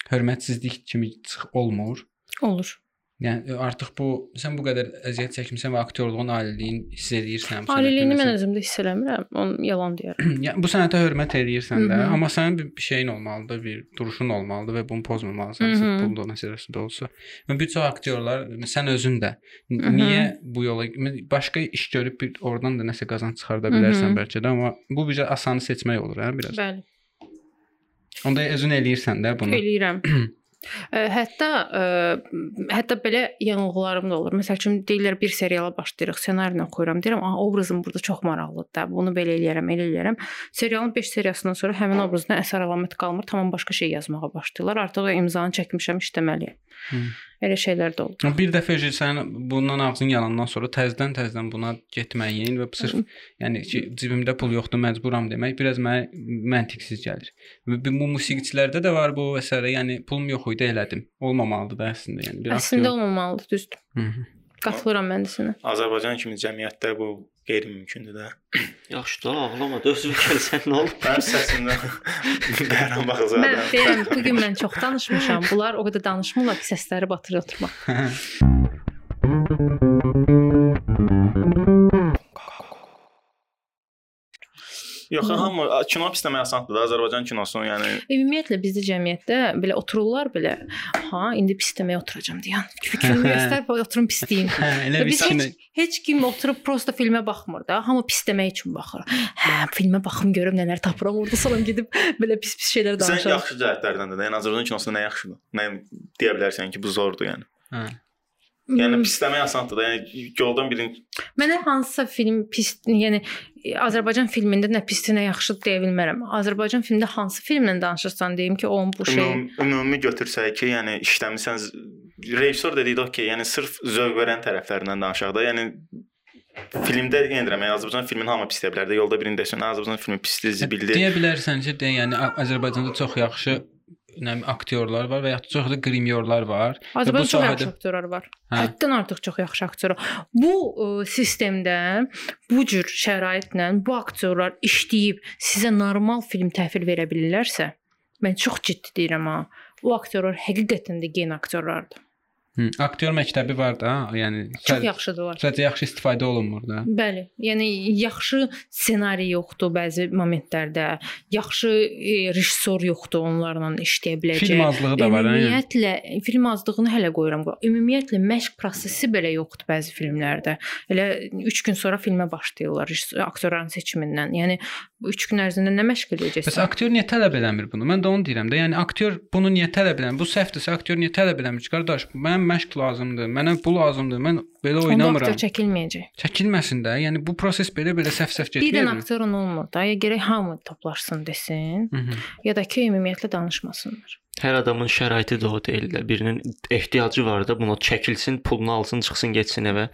hörmətsizlik kimi çıx olmur. Olur. Yəni artıq bu sən bu qədər əziyyət çəkmisən və aktyorluğun aliliyini hiss edirsən. Aliliyini mən özümdə hiss eləmirəm. Onu yalan deyərəm. [CLEARS THROAT] Yəni bu sənətə hörmət eləyirsən də, Hı -hı. amma sənin bir, şeyin olmalıdır, bir duruşun olmalıdır və bunu pozmamalısan, sırf pul da məsələsi də olsa. Və bir çox aktyorlar, sən özün də niyə bu yola başqa iş görüb bir oradan da nəsə qazanc çıxarda bilərsən Hı -hı. bəlkə də, amma bu bir asanı seçmək olur, hə, biraz. Bəli. Onda özün eləyirsən də bunu. Eləyirəm. [CLEARS THROAT] Hətta ə, hətta belə yanılğılarım da olur. Məsəl üçün deyirlər bir seriala başlayırıq, ssenarini oxuyuram, deyirəm, "A, obrazım burada çox maraqlıdır da, bunu belə eləyərəm, elə eləyərəm." Serialın 5 seriyasından sonra həmin obrazdan əsər əlamət qalmır, tamam başqa şey yazmağa başlayırlar. Artıq o imzanı çəkmişəm, işləməliyəm. Hı. Elə şeylər də olur. Bir dəfə sən bundan ağzın yalandan sonra təzədən təzədən buna getməyin və sırf yəni ki, cibimdə pul yoxdur, məcburam demək biraz mənə məntiqsiz gəlir. Və bu musiqiçilərdə də var bu məsələ, yəni pulum yox idi elədim. Olmamalıdır da əslində, yəni bir Əslində aktyor- olmamalıdır, düzdür. Hı -hı. Qatılıram mən də sənə. Azərbaycan kimi cəmiyyətdə bu qeyri-mümkündür də. [CLEARS THROAT] Yaxşı da ağlama, dözür gəlsən [LAUGHS] nə olub? Mənim səsimdə [LAUGHS] Bəhram Mən Bağızadə. deyirəm, bu gün mən çox danışmışam. Bunlar o qədər danışmırlar ki, səsləri batırır oturmaq. [LAUGHS] Yox, hamı kino pisləmək asandır da, Azərbaycan kinosunu, yəni Ümumiyyətlə bizdə cəmiyyətdə belə otururlar belə, ha, indi pis deməyə oturacam deyən. Fikrimi göstər, oturum pisliyim. Hə, elə bir Biz heç, heç kim oturub prosta filmə baxmır da, hamı pis demək üçün baxır. Hə, filmə baxım görüm nələr tapıram, orada sonra gedib belə pis-pis şeylər sən danışıram. yaxşı cəhətlərdən də, yəni Azərbaycan kinosunda nə yaxşıdır? Nə deyə bilərsən ki, bu zordur yəni. Hə. Yəni Hmm, pisləmək asandır da. Yəni yoldan birin Mənə hansısa film pis, yəni Azərbaycan filmində nə pisdir, nə yaxşıdır deyə bilmərəm. Azərbaycan filmində hansı filmlə danışırsan deyim ki, onun bu şey ümumi, ümumi götürsək ki, yəni işləmisən rejissor dedikdə okey, yəni sırf zövq verən tərəflərindən danışaq da. Yəni filmdə yenə deyirəm, yəni Azərbaycan filmini hamı pis deyə bilər də. Yolda birini desən, Azərbaycan filmi pisdir, zibildir. Deyə bilərsən ki, də, yəni Azərbaycanda çox yaxşı nə aktyorlar var və ya çox da grimyorlar var. Azərbaycanda çox sahədə- yaxşı aktyorlar var. Hə. Həddən artıq çox yaxşı aktyorlar. Bu ə, sistemdə bu cür şəraitlə bu aktyorlar işləyib sizə normal film təhvil verə bilirlərsə, mən çox ciddi deyirəm ha. Bu aktyorlar həqiqətən də gen aktyorlardır. Hı, aktyor məktəbi var da, yəni Çox səd- yaxşıdırlar. Sadəcə yaxşı istifadə olunmur da. Bəli, yəni yaxşı ssenari yoxdur bəzi momentlərdə, yaxşı e, rejissor yoxdur onlarla işləyə biləcək. Film azlığı da var, hə? Ümumiyyətlə film azlığını hələ qoyuram. Ümumiyyətlə məşq prosesi belə yoxdur bəzi filmlərdə. Elə 3 gün sonra filmə başlayırlar aktyorların seçimindən. Yəni 3 gün ərzində nə məşq Bəs edəcəksən? aktyor niyə tələb eləmir bunu? Mən də onu deyirəm də. Yəni aktyor bunu niyə tələb eləmir? Bu səhvdirsə aktyor niyə tələb eləmir qardaş, mənə məşq lazımdır, mənə bu lazımdır. Mən belə Onda oynamıram. aktyor çəkilməyəcək. Çəkilməsin də. Yəni bu proses belə-belə səhv-səhv Bir dənə getmir. aktyorun olmur da. Ya gərək hamı toplaşsın desin, Mhm. ya da ki ümumiyyətlə danışmasınlar. Hər adamın şəraiti də o deyil də. Birinin ehtiyacı var da, buna çəkilsin, pulunu alsın, çıxsın, getsin evə.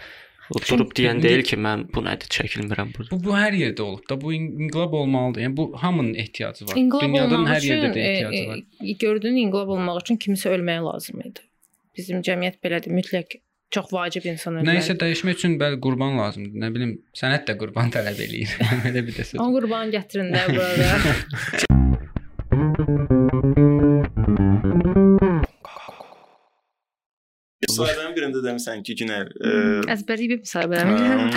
O durub deyən deyil ki, mən bu nədir, çəkilmirəm burada. Bu bu hər yerdə olub da. Bu in- inqilab olmalıdır. Yəni bu hamının ehtiyacı var. İnqilab Dünyanın hər yerdə də ehtiyacı var. e, e, gördüyün inqilab olmaq üçün kimisə ölməyə lazım idi. Bizim cəmiyyət belədir, mütləq çox vacib insan ölməlidir. Nəyisə dəyişmək üçün bəli qurban lazımdır. Nə bilim, sənət də qurban tələb eləyir. [LAUGHS] Belə bir də söz. O qurban gətirin də burada. [LAUGHS] Müsahibənin birində demirsən ki, Günər, e, Əzbəri bir müsahibələr.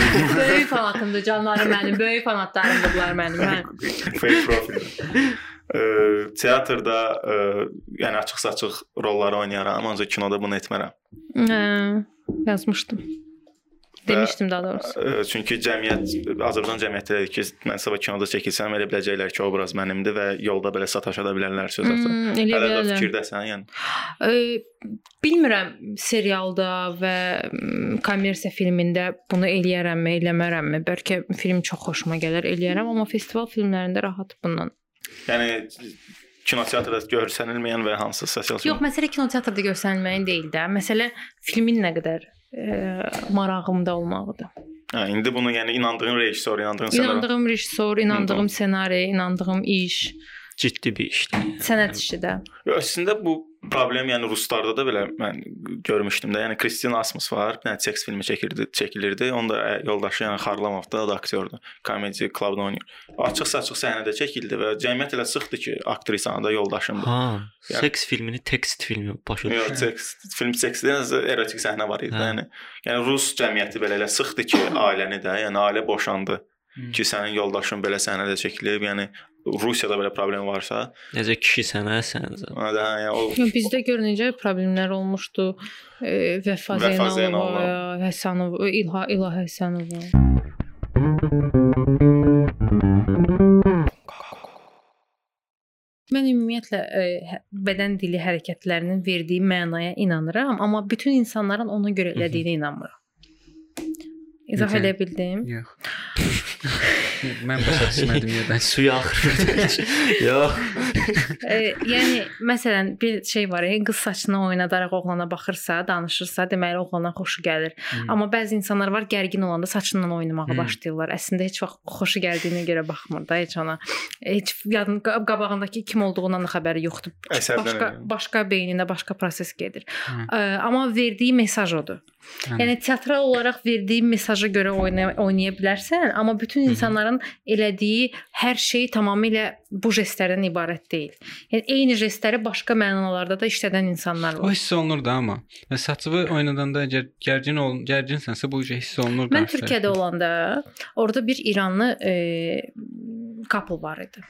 [LAUGHS] böyük fanatımdır canlarım mənim, böyük fanatlarımdır bunlar mənim. Mən fake profil. E, teatrda e, yəni açıq-saçıq rolları oynayaram, ancaq kinoda bunu etmərəm. hə, yazmışdım. Demişdim daha doğrusu. E, çünki cəmiyyət Azərbaycan cəmiyyəti dedi ki, mən sabah kinoda çəkilsəm elə biləcəklər ki, obraz mənimdir və yolda belə sataşa da bilərlər söz atır. Hmm, elə Hələ də fikirdəsən, yəni. Ə, bilmirəm serialda və m, kommersiya filmində bunu eləyərəmmi, eləmərəmmi? Bəlkə film çox xoşuma gələr, eləyərəm, amma festival filmlərində rahat bundan. Yəni kinoteatrda görsənilməyən və hansı sosial Yox, məsələ kinoteatrda göstərilməyin deyil də. Məsələ filmin nə qədər e, marağımda olmağıdır. Hə, indi bunu yəni inandığın rejissor, inandığın ssenari. İnandığım rejissor, inandığım ssenari, inandığım iş, Ciddi bir işdir. sənət işi də. Əslində bu problem yəni ruslarda da belə mən görmüşdüm də. Yəni Kristin Asmus var, bir dənə seks filmi çəkirdi, çəkilirdi. Onun da ə, yoldaşı yəni Xarlamov da, da aktyordur. Comedy Club-da oynayır. Açıq-saçıq səhnədə çəkildi və cəmiyyət elə sıxdı ki, aktrisanın da yoldaşımdır. Ha, Yəni- seks filmini tekst filmi başa Yox, düşürəm. seks film seksdə erotik səhnə var idi. Hə. Yəni yəni rus cəmiyyəti belə elə sıxdı ki, ailəni də, yəni ailə boşandı. Ki, sənin yoldaşın belə səhnədə çəkilib, yəni Rusiyada belə problem varsa, Necə kişi sənə sənsə. ona da yəni o Yox, bizdə gör necə problemlər olmuşdu. E, Vəfa Zeynalova, Zeynalova. Həsənova, İlha İlha Həsənova. Mən ümumiyyətlə e, hə- bədən dili hərəkətlərinin verdiyi mənaya inanıram, amma bütün insanların ona görə elədiyinə inanmıram. İzah Necə? edə bildim? Yox. Mən başa düşmədim nədən. Suya axır. Yox. Yəni məsələn bir şey var, ya, qız saçını oynadaraq oğlana baxırsa, danışırsa, deməli oğlana xoşu gəlir. Hmm. Amma bəzi insanlar var, gərgin olanda saçından oynamağa Hmm. başlayırlar. Əslində heç vaxt xoşu gəldiyinə görə baxmır da heç ona. Heç yadın qa- qabağındakı kim olduğundan da xəbəri yoxdur. Əsəbdən Başqa elə. başqa beynində başqa proses gedir. Hmm. Ə, amma verdiyi mesaj odur. Hə. Yəni teatral olaraq verdiyi mesaja görə oynaya, oynaya bilərsən, amma bütün insanların elədiyi hər şey tamamilə bu jestlərdən ibarət deyil. Yəni eyni jestləri başqa mənalarda da işlədən insanlar O var. hiss olunur da amma. Və saçığı oynadanda əgər gərgin ol, gərginsənsə bu hiss olunur. Mən. Türkiyədə olanda orada bir İranlı e, couple var idi.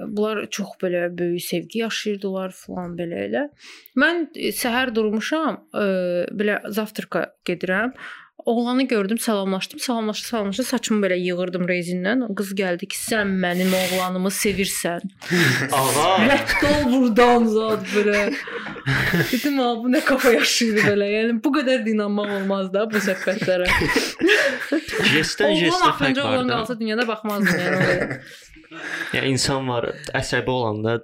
Bunlar çox belə böyük sevgi yaşayırdılar falan belə elə. Mən e, səhər durmuşam, e, belə zavtraka gedirəm. Oğlanı gördüm, salamlaşdım. Salamlaşdı, salamlaşdı. Saçımı belə yığırdım rezindən. Qız gəldi ki, sən mənim oğlanımı sevirsən. [LAUGHS] Ağa. Rəddol burdan zad belə. Dedim, "Ha, bu nə kafa yaşayır belə." Yəni bu qədər də inanmaq olmaz da bu söhbətlərə. [LAUGHS] Jestdən jestə fərq var oğlan qalsa dünyada baxmazdım yəni. [LAUGHS] Ya insan var əsəbi olanda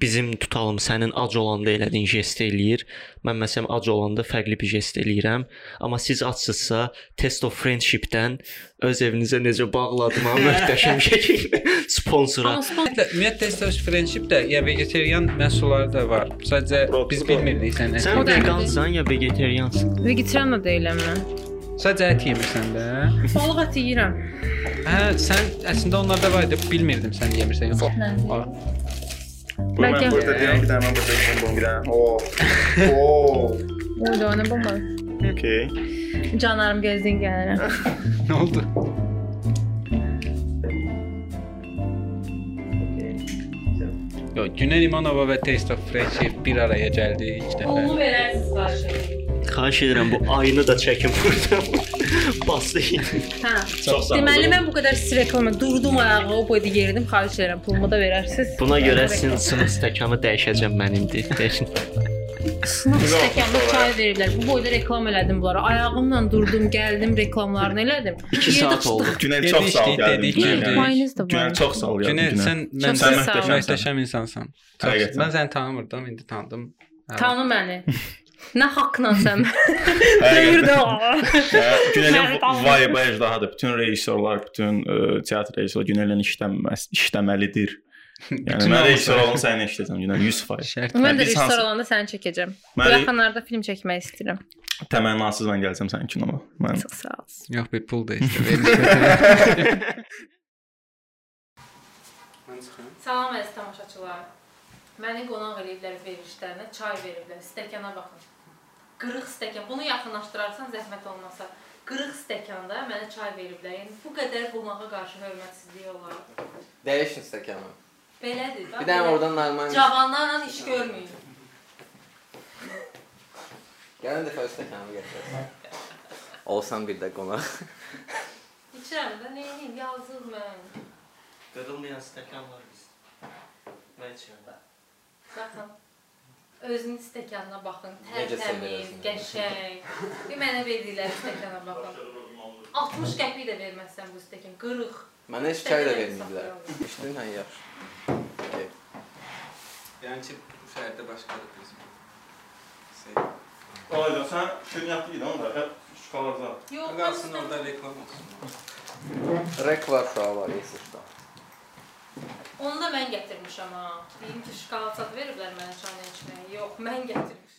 bizim tutalım sənin ac olanda elədiyin jest eləyir. Mən məsələn ac olanda fərqli bir jest eləyirəm. Amma siz açsızsa Test of Friendship-dən öz evinizə necə bağladım [LAUGHS] möhtəşəm şəkildə [LAUGHS] sponsora. Ümumiyyətlə, test friendship də ya vegetarian məhsulları da var. Sadəcə biz var. bilmirdik sən ət. Sən da vegansan ya vegetariansan? vegetarian da deyiləm mən. Sadəcə ət yemirsən də. [LAUGHS] Balıq əti yeyirəm. Hə, sən əslində onlarda var idi, bilmirdim sən yemirsən yox. A, Bu mən Bəlkə- burada deyirəm, bir dənə mən burada deyirəm, bu bir dənə. Oo. Oo. O da nə bomba. Okay. Canlarım gözdən gəlirəm. Nə oldu? Yo, Günel İmanova və Taste of Friendship bir araya gəldi ilk dəfə. verərsiniz qarşı. Xahiş edirəm bu ayını da çəkin buradan. Bastı. Hə. Çox sağ ol. Deməli mən bu qədər siz reklam durdum ayağa, o boyda yerdim, xahiş edirəm pulumu da verərsiniz. Buna görə sizin sınıq stəkanı dəyişəcəm mənimdir. Dəyişin. Sınıq stəkanlı çay veriblər. Bu boyda reklam elədim bunlara. Ayağımla durdum, gəldim, reklamlarını elədim. 2 saat oldu. Günel çox sağ ol gəldin. Günel. çox sağ ol gəldin. Günel sən mən möhtəşəmsən. möhtəşəm insansan. Mən səni tanımırdım, indi tanıdım. Tanı məni. [LAUGHS] Nə haqqla sən? Hə, Günelin vibe əcdahadır. Bütün rejissorlar, bütün ə, teatr rejissorları Günelin işləməz, işləməlidir. Yəni Bütün mən rejissor olsam səni işləsəm Günel 100%. Şərt. Mən də rejissor olanda səni çəkəcəm. Bu Mən yaxınlarda film çəkmək istəyirəm. təmənnasız mən gəlsəm sənin kinoma. Mən Çox sağ ol. Yox, bir pul da istə. verin. Salam əziz tamaşaçılar. Məni qonaq eləyiblər verilişlərinə, çay veriblər. Stəkana baxın. Qırıq stəkan. Bunu yaxınlaşdırarsan zəhmət olmasa. Qırıq stəkanda mənə çay veriblər. Yəni bu qədər qonağa qarşı hörmətsizlik olar. Dəyişin stəkanı. Belədir. da, Bir dənə oradan normal. Cavanlarla iş görməyin. Gəlin dəfə stəkanı gətirəsən. Olsan bir də qonaq. [LAUGHS] İçirəm də, nə edeyim, yazıq mən. Qırılmayan stəkan var bizdə. Mən içirəm. Baxın. Özünün stəkanına baxın. Tərtəmiz, qəşəng. Bir mənə verdikləri stəkana baxın. 60 qəpik də verməzsən bu stekin. 40. Mənə heç çay da verməyiblər. İçdin hə yaxşı. Okay. Yəni ki, bu şəhərdə başqadır bizim. Ayda sən şirniyyatlı idi onda. Şokoladlar. Yox, Qalsın orada reklam olsun. Rek var uşağı var, yesirdə. Onu da mən gətirmişəm ha. Deyim ki, şokolad veriblər mənə çayla içməyə. Yox, mən gətirmişəm.